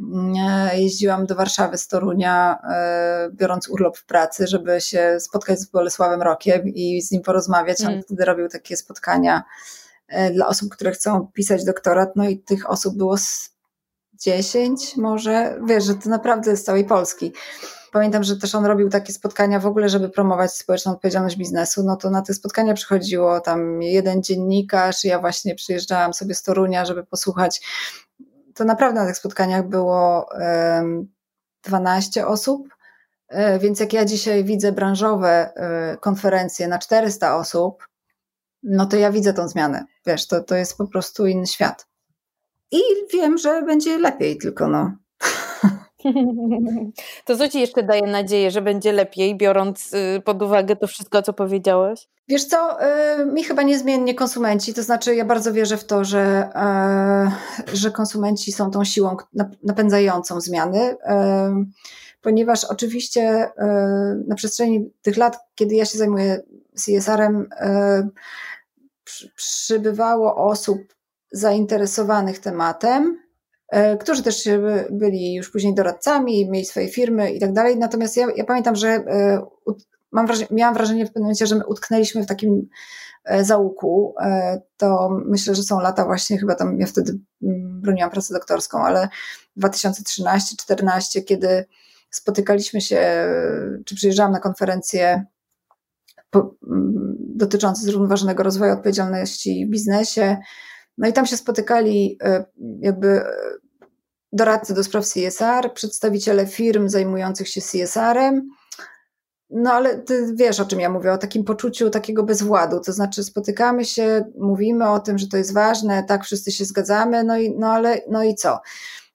mm, jeździłam do Warszawy z Torunia, e, biorąc urlop w pracy, żeby się spotkać z Bolesławem Rokiem i z nim porozmawiać. On mm. wtedy robił takie spotkania e, dla osób, które chcą pisać doktorat, no i tych osób było 10 może, wiesz, że to naprawdę z całej Polski. Pamiętam, że też on robił takie spotkania w ogóle, żeby promować społeczną odpowiedzialność biznesu. No to na te spotkania przychodziło tam jeden dziennikarz, ja właśnie przyjeżdżałam sobie z Torunia, żeby posłuchać. To naprawdę na tych spotkaniach było 12 osób. E, więc jak ja dzisiaj widzę branżowe e, konferencje na 400 osób, no to ja widzę tą zmianę. Wiesz, to, to jest po prostu inny świat. I wiem, że będzie lepiej, tylko no. To co ci jeszcze daje nadzieję, że będzie lepiej, biorąc y, pod uwagę to wszystko, co powiedziałeś? Wiesz co, y, mi chyba niezmiennie konsumenci, to znaczy ja bardzo wierzę w to, że, y, że konsumenci są tą siłą napędzającą zmiany. ponieważ oczywiście na przestrzeni tych lat, kiedy ja się zajmuję CSR-em, przybywało osób zainteresowanych tematem, którzy też byli już później doradcami, mieli swoje firmy i tak dalej. Natomiast ja, ja pamiętam, że mam wrażenie, miałam wrażenie w pewnym momencie, że my utknęliśmy w takim e, załuku. E, to myślę, że są lata właśnie, chyba tam ja wtedy mm, broniłam pracę doktorską, ale 2013-2014, kiedy spotykaliśmy się, czy przyjeżdżałam na konferencję mm, dotyczące zrównoważonego rozwoju odpowiedzialności w biznesie. No i tam się spotykali e, jakby doradcy do spraw CSR, przedstawiciele firm zajmujących się CSR-em, no ale ty wiesz, o czym ja mówię, o takim poczuciu takiego bezwładu, to znaczy spotykamy się, mówimy o tym, że to jest ważne, tak, wszyscy się zgadzamy, no i, no ale, no i co?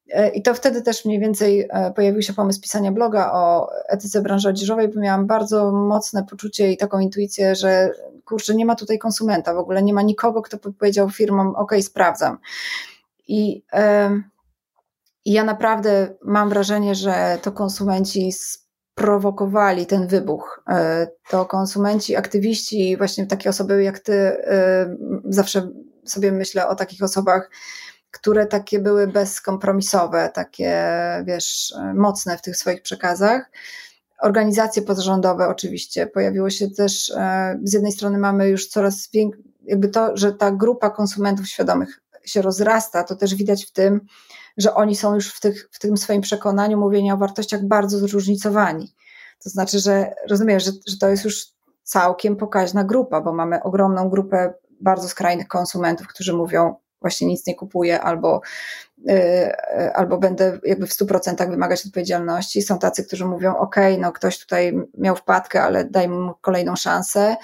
E, I to wtedy też mniej więcej e, pojawił się pomysł pisania bloga o etyce branży odzieżowej, bo miałam bardzo mocne poczucie i taką intuicję, że kurczę, nie ma tutaj konsumenta, w ogóle nie ma nikogo, kto powiedział firmom, ok, sprawdzam. I, ja naprawdę mam wrażenie, że to konsumenci prowokowali ten wybuch. E, to konsumenci, aktywiści, właśnie takie osoby jak ty, zawsze sobie myślę o takich osobach, które takie były bezkompromisowe, takie, wiesz, mocne w tych swoich przekazach. Organizacje pozarządowe oczywiście. Pojawiło się też, e, z jednej strony mamy już coraz większe, jakby to, że ta grupa konsumentów świadomych się rozrasta, to też widać w tym, że oni są już w, tych, w tym swoim przekonaniu mówienia o wartościach bardzo zróżnicowani. To znaczy, że rozumiesz, że, że to jest już całkiem pokaźna grupa, bo mamy ogromną grupę bardzo skrajnych konsumentów, którzy mówią, właśnie nic nie kupuję, albo, yy, albo będę jakby w 100% wymagać odpowiedzialności. Są tacy, którzy mówią, ok, no ktoś tutaj miał wpadkę, ale daj mu kolejną szansę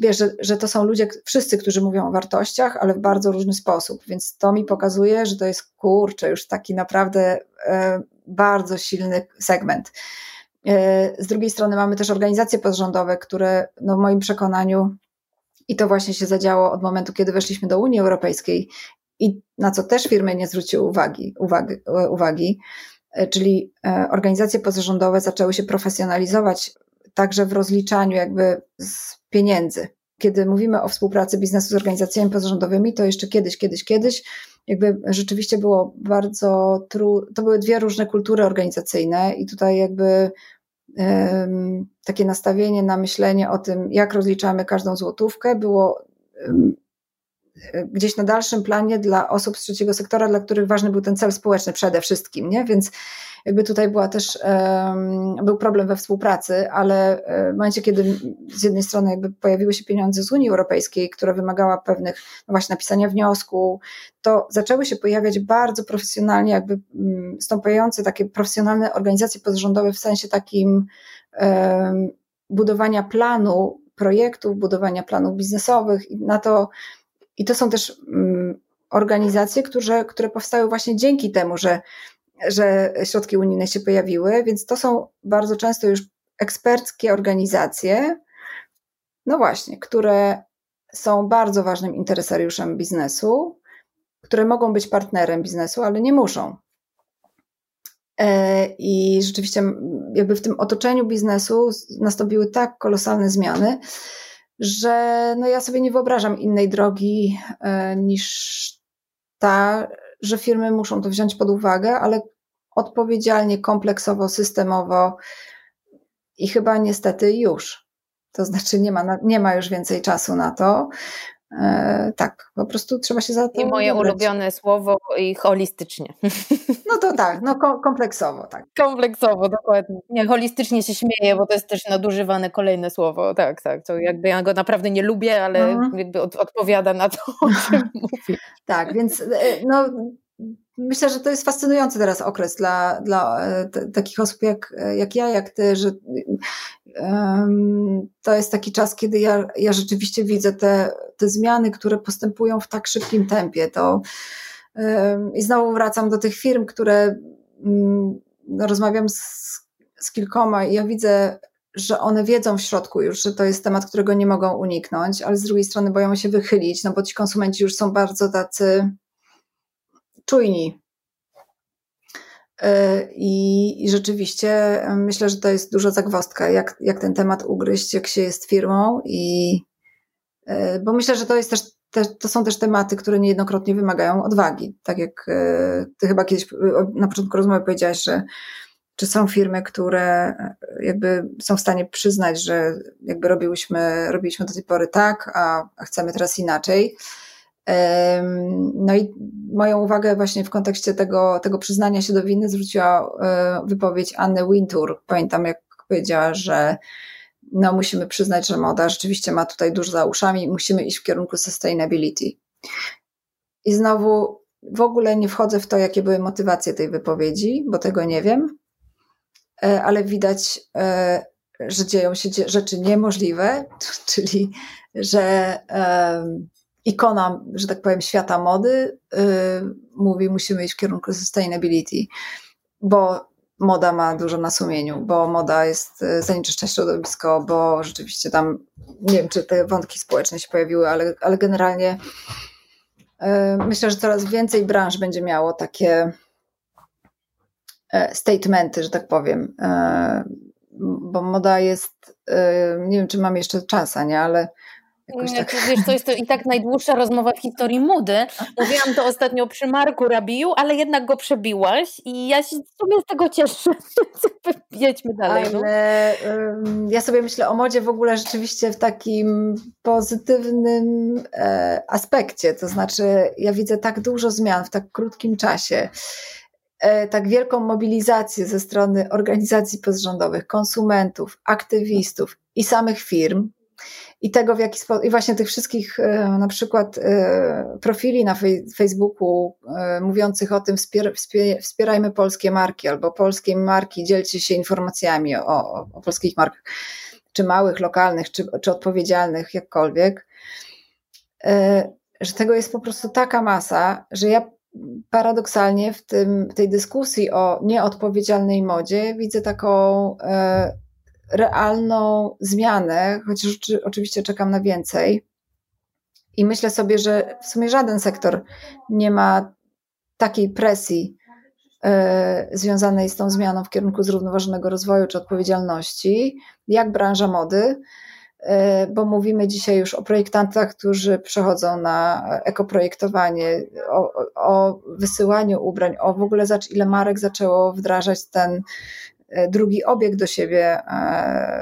wiesz, że, że to są ludzie, wszyscy, którzy mówią o wartościach, ale w bardzo różny sposób, więc to mi pokazuje, że to jest kurczę, już taki naprawdę e, bardzo silny segment. E, z drugiej strony mamy też organizacje pozarządowe, które no, w moim przekonaniu, i to właśnie się zadziało od momentu, kiedy weszliśmy do Unii Europejskiej, i na co też firmy nie zwróciły uwagi, uwagi, uwagi e, czyli organizacje pozarządowe zaczęły się profesjonalizować także w rozliczaniu jakby z pieniędzy. Kiedy mówimy o współpracy biznesu z organizacjami pozarządowymi, to jeszcze kiedyś, kiedyś, kiedyś, jakby rzeczywiście było bardzo trudne. To były dwie różne kultury organizacyjne, i tutaj jakby takie nastawienie na myślenie o tym, jak rozliczamy każdą złotówkę, było gdzieś na dalszym planie dla osób z trzeciego sektora, dla których ważny był ten cel społeczny przede wszystkim, nie? Więc jakby tutaj była też, był problem we współpracy, ale e, w momencie, kiedy z jednej strony jakby pojawiły się pieniądze z Unii Europejskiej, która wymagała pewnych, no właśnie napisania wniosku, to zaczęły się pojawiać bardzo profesjonalnie jakby mm, stąpające takie profesjonalne organizacje pozarządowe w sensie takim budowania planu projektów, budowania planów biznesowych i na to, i to są też mm, organizacje, które, które powstały właśnie dzięki temu, że że środki unijne się pojawiły, więc to są bardzo często już eksperckie organizacje, no właśnie, które są bardzo ważnym interesariuszem biznesu, które mogą być partnerem biznesu, ale nie muszą. E, I rzeczywiście, jakby w tym otoczeniu biznesu nastąpiły tak kolosalne zmiany, że no ja sobie nie wyobrażam innej drogi e, niż ta, że firmy muszą to wziąć pod uwagę, ale odpowiedzialnie, kompleksowo, systemowo i chyba niestety już. To znaczy nie ma, nie ma już więcej czasu na to. E, tak, po prostu trzeba się za to. I moje wybrać. ulubione słowo i holistycznie. No to tak, no kompleksowo, tak. Kompleksowo, dokładnie. Nie, holistycznie się śmieję, bo to jest też nadużywane kolejne słowo. Tak, tak. To jakby ja go naprawdę nie lubię, ale mhm. jakby od, odpowiada na to, o czym mówię. Tak, więc e, no myślę, że to jest fascynujący teraz okres dla, dla e, takich osób jak, jak ja, jak ty, że um, to jest taki czas, kiedy ja, ja rzeczywiście widzę te, te zmiany, które postępują w tak szybkim tempie. To, um, I znowu wracam do tych firm, które um, rozmawiam z, z kilkoma i ja widzę że one wiedzą w środku już, że to jest temat, którego nie mogą uniknąć, ale z drugiej strony boją się wychylić, no bo ci konsumenci już są bardzo tacy czujni. I, I, rzeczywiście myślę, że to jest duża zagwostka, jak, jak ten temat ugryźć, jak się jest firmą i bo myślę, że to jest też te, to są też tematy, które niejednokrotnie wymagają odwagi. Tak jak e, ty chyba kiedyś na początku rozmowy powiedziałaś, że czy są firmy, które e, jakby są w stanie przyznać, że jakby robiłyśmy, robiliśmy do tej pory tak, a, a chcemy teraz inaczej. No i moją uwagę właśnie w kontekście tego, tego przyznania się do winy zwróciła e, wypowiedź Anny Wintour. Pamiętam, jak powiedziała, że no musimy przyznać, że moda rzeczywiście ma tutaj dużo za uszami musimy iść w kierunku sustainability. I znowu w ogóle nie wchodzę w to, jakie były motywacje tej wypowiedzi, bo tego nie wiem, e, ale widać, e, że dzieją się rzeczy niemożliwe, czyli że ikona, że tak powiem, świata mody e, mówi, musimy iść w kierunku sustainability, bo moda ma dużo na sumieniu, bo moda jest, e, zanieczyszcza środowisko, bo rzeczywiście tam, nie wiem, czy te wątki społeczne się pojawiły, ale, ale generalnie e, myślę, że coraz więcej branż będzie miało takie e, statementy, że tak powiem, bo moda jest, nie wiem, czy mam jeszcze czas, nie, ale Jakoś tak. Wiesz, to jest to i tak najdłuższa rozmowa w historii mody. Mówiłam to ostatnio przy Marku Rabiu, ale jednak go przebiłaś i ja się sobie z tego cieszę. Jedźmy dalej. No. Ale no. ja sobie myślę o modzie w ogóle rzeczywiście w takim pozytywnym e, aspekcie. To znaczy, ja widzę tak dużo zmian w tak krótkim czasie e, tak wielką mobilizację ze strony organizacji pozarządowych, konsumentów, aktywistów i samych firm, i tego, w jaki sposób, i właśnie tych wszystkich e, na przykład e, profili na Facebooku e, mówiących o tym, wspier, wspier, wspierajmy polskie marki albo polskie marki, dzielcie się informacjami o, o, polskich markach, czy małych, lokalnych, czy, czy odpowiedzialnych, jakkolwiek, że tego jest po prostu taka masa, że ja paradoksalnie w tym, tej dyskusji o nieodpowiedzialnej modzie widzę taką realną zmianę, chociaż oczywiście czekam na więcej. I myślę sobie, że w sumie żaden sektor nie ma takiej presji y, związanej z tą zmianą w kierunku zrównoważonego rozwoju czy odpowiedzialności, jak branża mody, y, bo mówimy dzisiaj już o projektantach, którzy przechodzą na ekoprojektowanie, o, o wysyłaniu ubrań, o w ogóle ile marek zaczęło wdrażać ten drugi obieg do siebie e,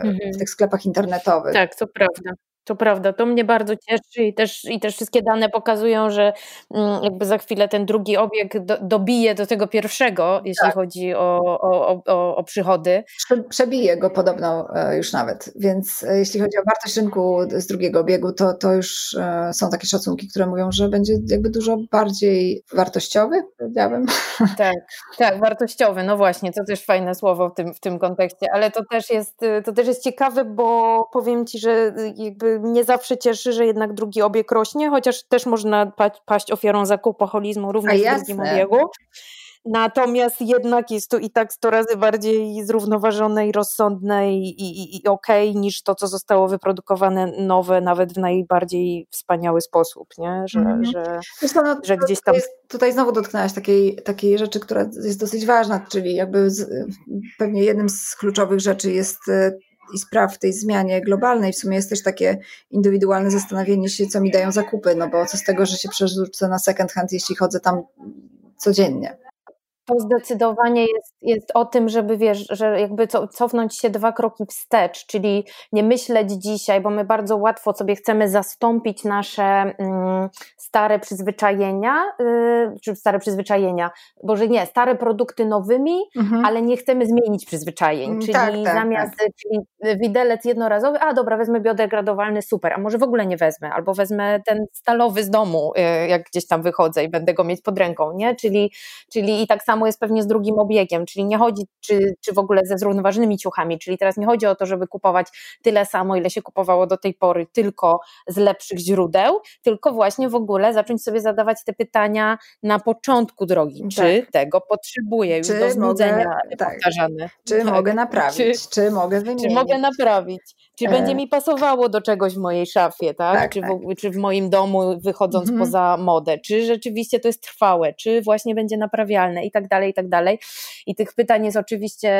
mhm. w tych sklepach internetowych. Tak, to prawda. To prawda, to mnie bardzo cieszy i też, i też wszystkie dane pokazują, że mm, jakby za chwilę ten drugi obieg do, dobije do tego pierwszego, jeśli tak. chodzi o, o, o, o, przychody. Przebije go podobno e, już nawet, więc e, jeśli chodzi o wartość rynku z drugiego obiegu, to, to już e, są takie szacunki, które mówią, że będzie jakby dużo bardziej wartościowy, powiedziałabym. Tak, tak, wartościowy, no właśnie, to też fajne słowo w tym, w tym kontekście, ale to też jest, to też jest ciekawe, bo powiem Ci, że jakby mnie zawsze cieszy, że jednak drugi obieg rośnie, chociaż też można paść ofiarą zakupoholizmu również w drugim obiegu. Natomiast jednak jest to i tak 100 razy bardziej zrównoważone i rozsądne i, i, i okej okay, niż to, co zostało wyprodukowane nowe, nawet w najbardziej wspaniały sposób, nie? Że, mm. że, no, że gdzieś tam. Jest, tutaj znowu dotknęłaś takiej, takiej rzeczy, która jest dosyć ważna, czyli jakby z, pewnie jednym z kluczowych rzeczy jest e, i spraw w tej zmianie globalnej. W sumie jest też takie indywidualne zastanowienie się, co mi dają zakupy, no bo co z tego, że się przerzucę na second hand, jeśli chodzę tam codziennie. To zdecydowanie jest, jest o tym, żeby wiesz, że jakby cofnąć się dwa kroki wstecz, czyli nie myśleć dzisiaj, bo my bardzo łatwo sobie chcemy zastąpić nasze mm, stare przyzwyczajenia, y, czy stare przyzwyczajenia, bo że nie, stare produkty nowymi, mhm. ale nie chcemy zmienić przyzwyczajeń, mm, czyli tak, tak, zamiast, tak. czyli widelec jednorazowy, a dobra, wezmę biodegradowalny, super, a może w ogóle nie wezmę, albo wezmę ten stalowy z domu, y, jak gdzieś tam wychodzę i będę go mieć pod ręką, nie, czyli, czyli i tak samo samo jest pewnie z drugim obiegiem, czyli nie chodzi, czy, czy w ogóle ze zrównoważonymi ciuchami, czyli teraz nie chodzi o to, żeby kupować tyle samo, ile się kupowało do tej pory, tylko z lepszych źródeł, tylko właśnie w ogóle zacząć sobie zadawać te pytania na początku drogi, tak. czy tego potrzebuję już czy do znudzenia mogę, tak. Czy tak. mogę naprawić, czy, czy mogę wymienić. Czy mogę naprawić, czy e... będzie mi pasowało do czegoś w mojej szafie, tak? tak czy, w, tak. czy w moim domu wychodząc mhm. poza modę, czy rzeczywiście to jest trwałe, czy właśnie będzie naprawialne i tak tak dalej, i tak dalej. I tych pytań jest oczywiście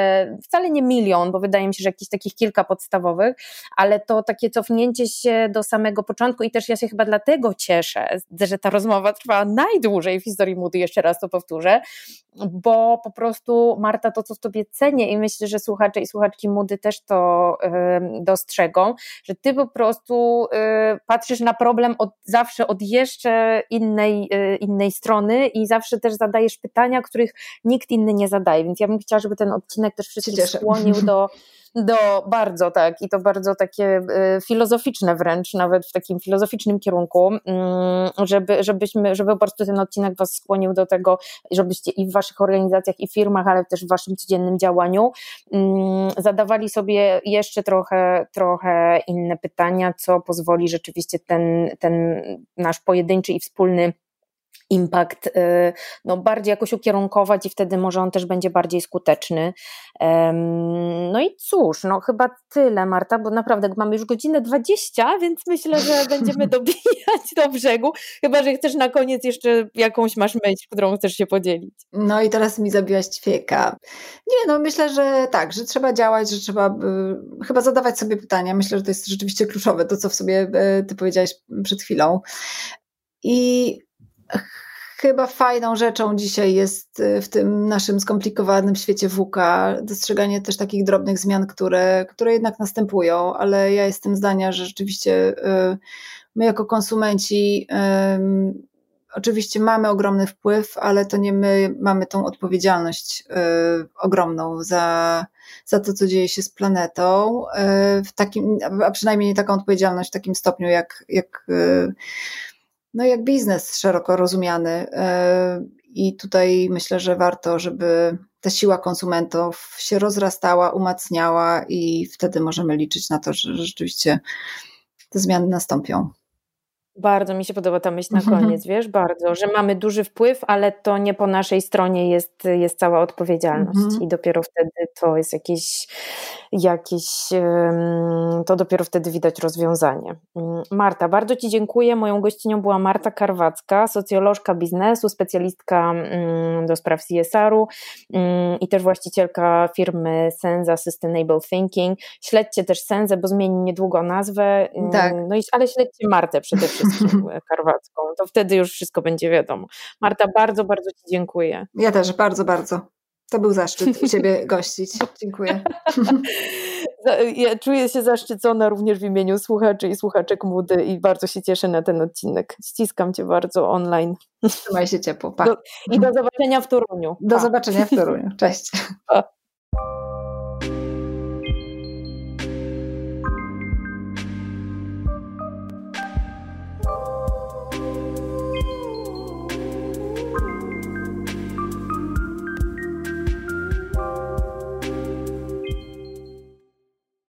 wcale nie milion, bo wydaje mi się, że jakichś takich kilka podstawowych, ale to takie cofnięcie się do samego początku i też ja się chyba dlatego cieszę, że ta rozmowa trwała najdłużej w historii Moody, jeszcze raz to powtórzę, bo po prostu Marta, to co w tobie cenię i myślę, że słuchacze i słuchaczki Moody też to dostrzegą, że ty po prostu y, patrzysz na problem od, zawsze od jeszcze innej, y, innej strony i zawsze też zadajesz pytania, których nikt inny nie zadaje, więc ja bym chciała, żeby ten odcinek też wszystkich skłonił do do bardzo tak i to bardzo takie y, filozoficzne wręcz, nawet w takim filozoficznym kierunku, mm, żeby, żebyśmy, żeby po prostu ten odcinek Was skłonił do tego, żebyście i w Waszych organizacjach i firmach, ale też w Waszym codziennym działaniu mm, zadawali sobie jeszcze trochę, trochę inne pytania, co pozwoli rzeczywiście ten, ten nasz pojedynczy i wspólny impact y, no, bardziej jakoś ukierunkować i wtedy może on też będzie bardziej skuteczny. No i cóż, no chyba tyle Marta, bo naprawdę mamy już godzinę 20, więc myślę, że będziemy dobijać do brzegu, chyba, że chcesz na koniec jeszcze jakąś masz myśl, którą chcesz się podzielić. No i teraz mi zabiłaś ćwieka. Nie, no myślę, że tak, że trzeba działać, że trzeba y, chyba zadawać sobie pytania. Myślę, że to jest rzeczywiście kluczowe, to co w sobie y, ty powiedziałaś przed chwilą. I Chyba fajną rzeczą dzisiaj jest y, w tym naszym skomplikowanym świecie WK dostrzeganie też takich drobnych zmian, które, które jednak następują, ale ja jestem zdania, że rzeczywiście y, my jako konsumenci oczywiście mamy ogromny wpływ, ale to nie my mamy tą odpowiedzialność y, ogromną za, za to, co dzieje się z planetą, w takim, a przynajmniej nie taką odpowiedzialność w takim stopniu, jak, jak no jak biznes szeroko rozumiany. E, I tutaj myślę, że warto, żeby ta siła konsumentów się rozrastała, umacniała i wtedy możemy liczyć na to, że rzeczywiście te zmiany nastąpią. Bardzo mi się podoba ta myśl na mhm. koniec, wiesz, bardzo, że mamy duży wpływ, ale to nie po naszej stronie jest, jest cała odpowiedzialność mhm. i dopiero wtedy to jest jakieś, jakieś, to dopiero wtedy widać rozwiązanie. Mm, Marta, bardzo Ci dziękuję. Moją gościnią była Marta Karwacka, socjolożka biznesu, specjalistka mm, do spraw CSR-u mm, i też właścicielka firmy Senza Sustainable Thinking. Śledźcie też Senzę, bo zmieni niedługo nazwę, tak. no i, ale śledźcie Martę przede wszystkim. Karwacką. To wtedy już wszystko będzie wiadomo. Marta, bardzo, bardzo Ci dziękuję. Ja też, bardzo, bardzo. To był zaszczyt Ciebie gościć. Dziękuję. Ja czuję się zaszczycona również w imieniu słuchaczy i słuchaczek Mudy i bardzo się cieszę na ten odcinek. Ściskam Cię bardzo online. Trzymaj się ciepło. Pa. Do, I do zobaczenia w Toruniu. Do zobaczenia w Toruniu. Cześć. Pa.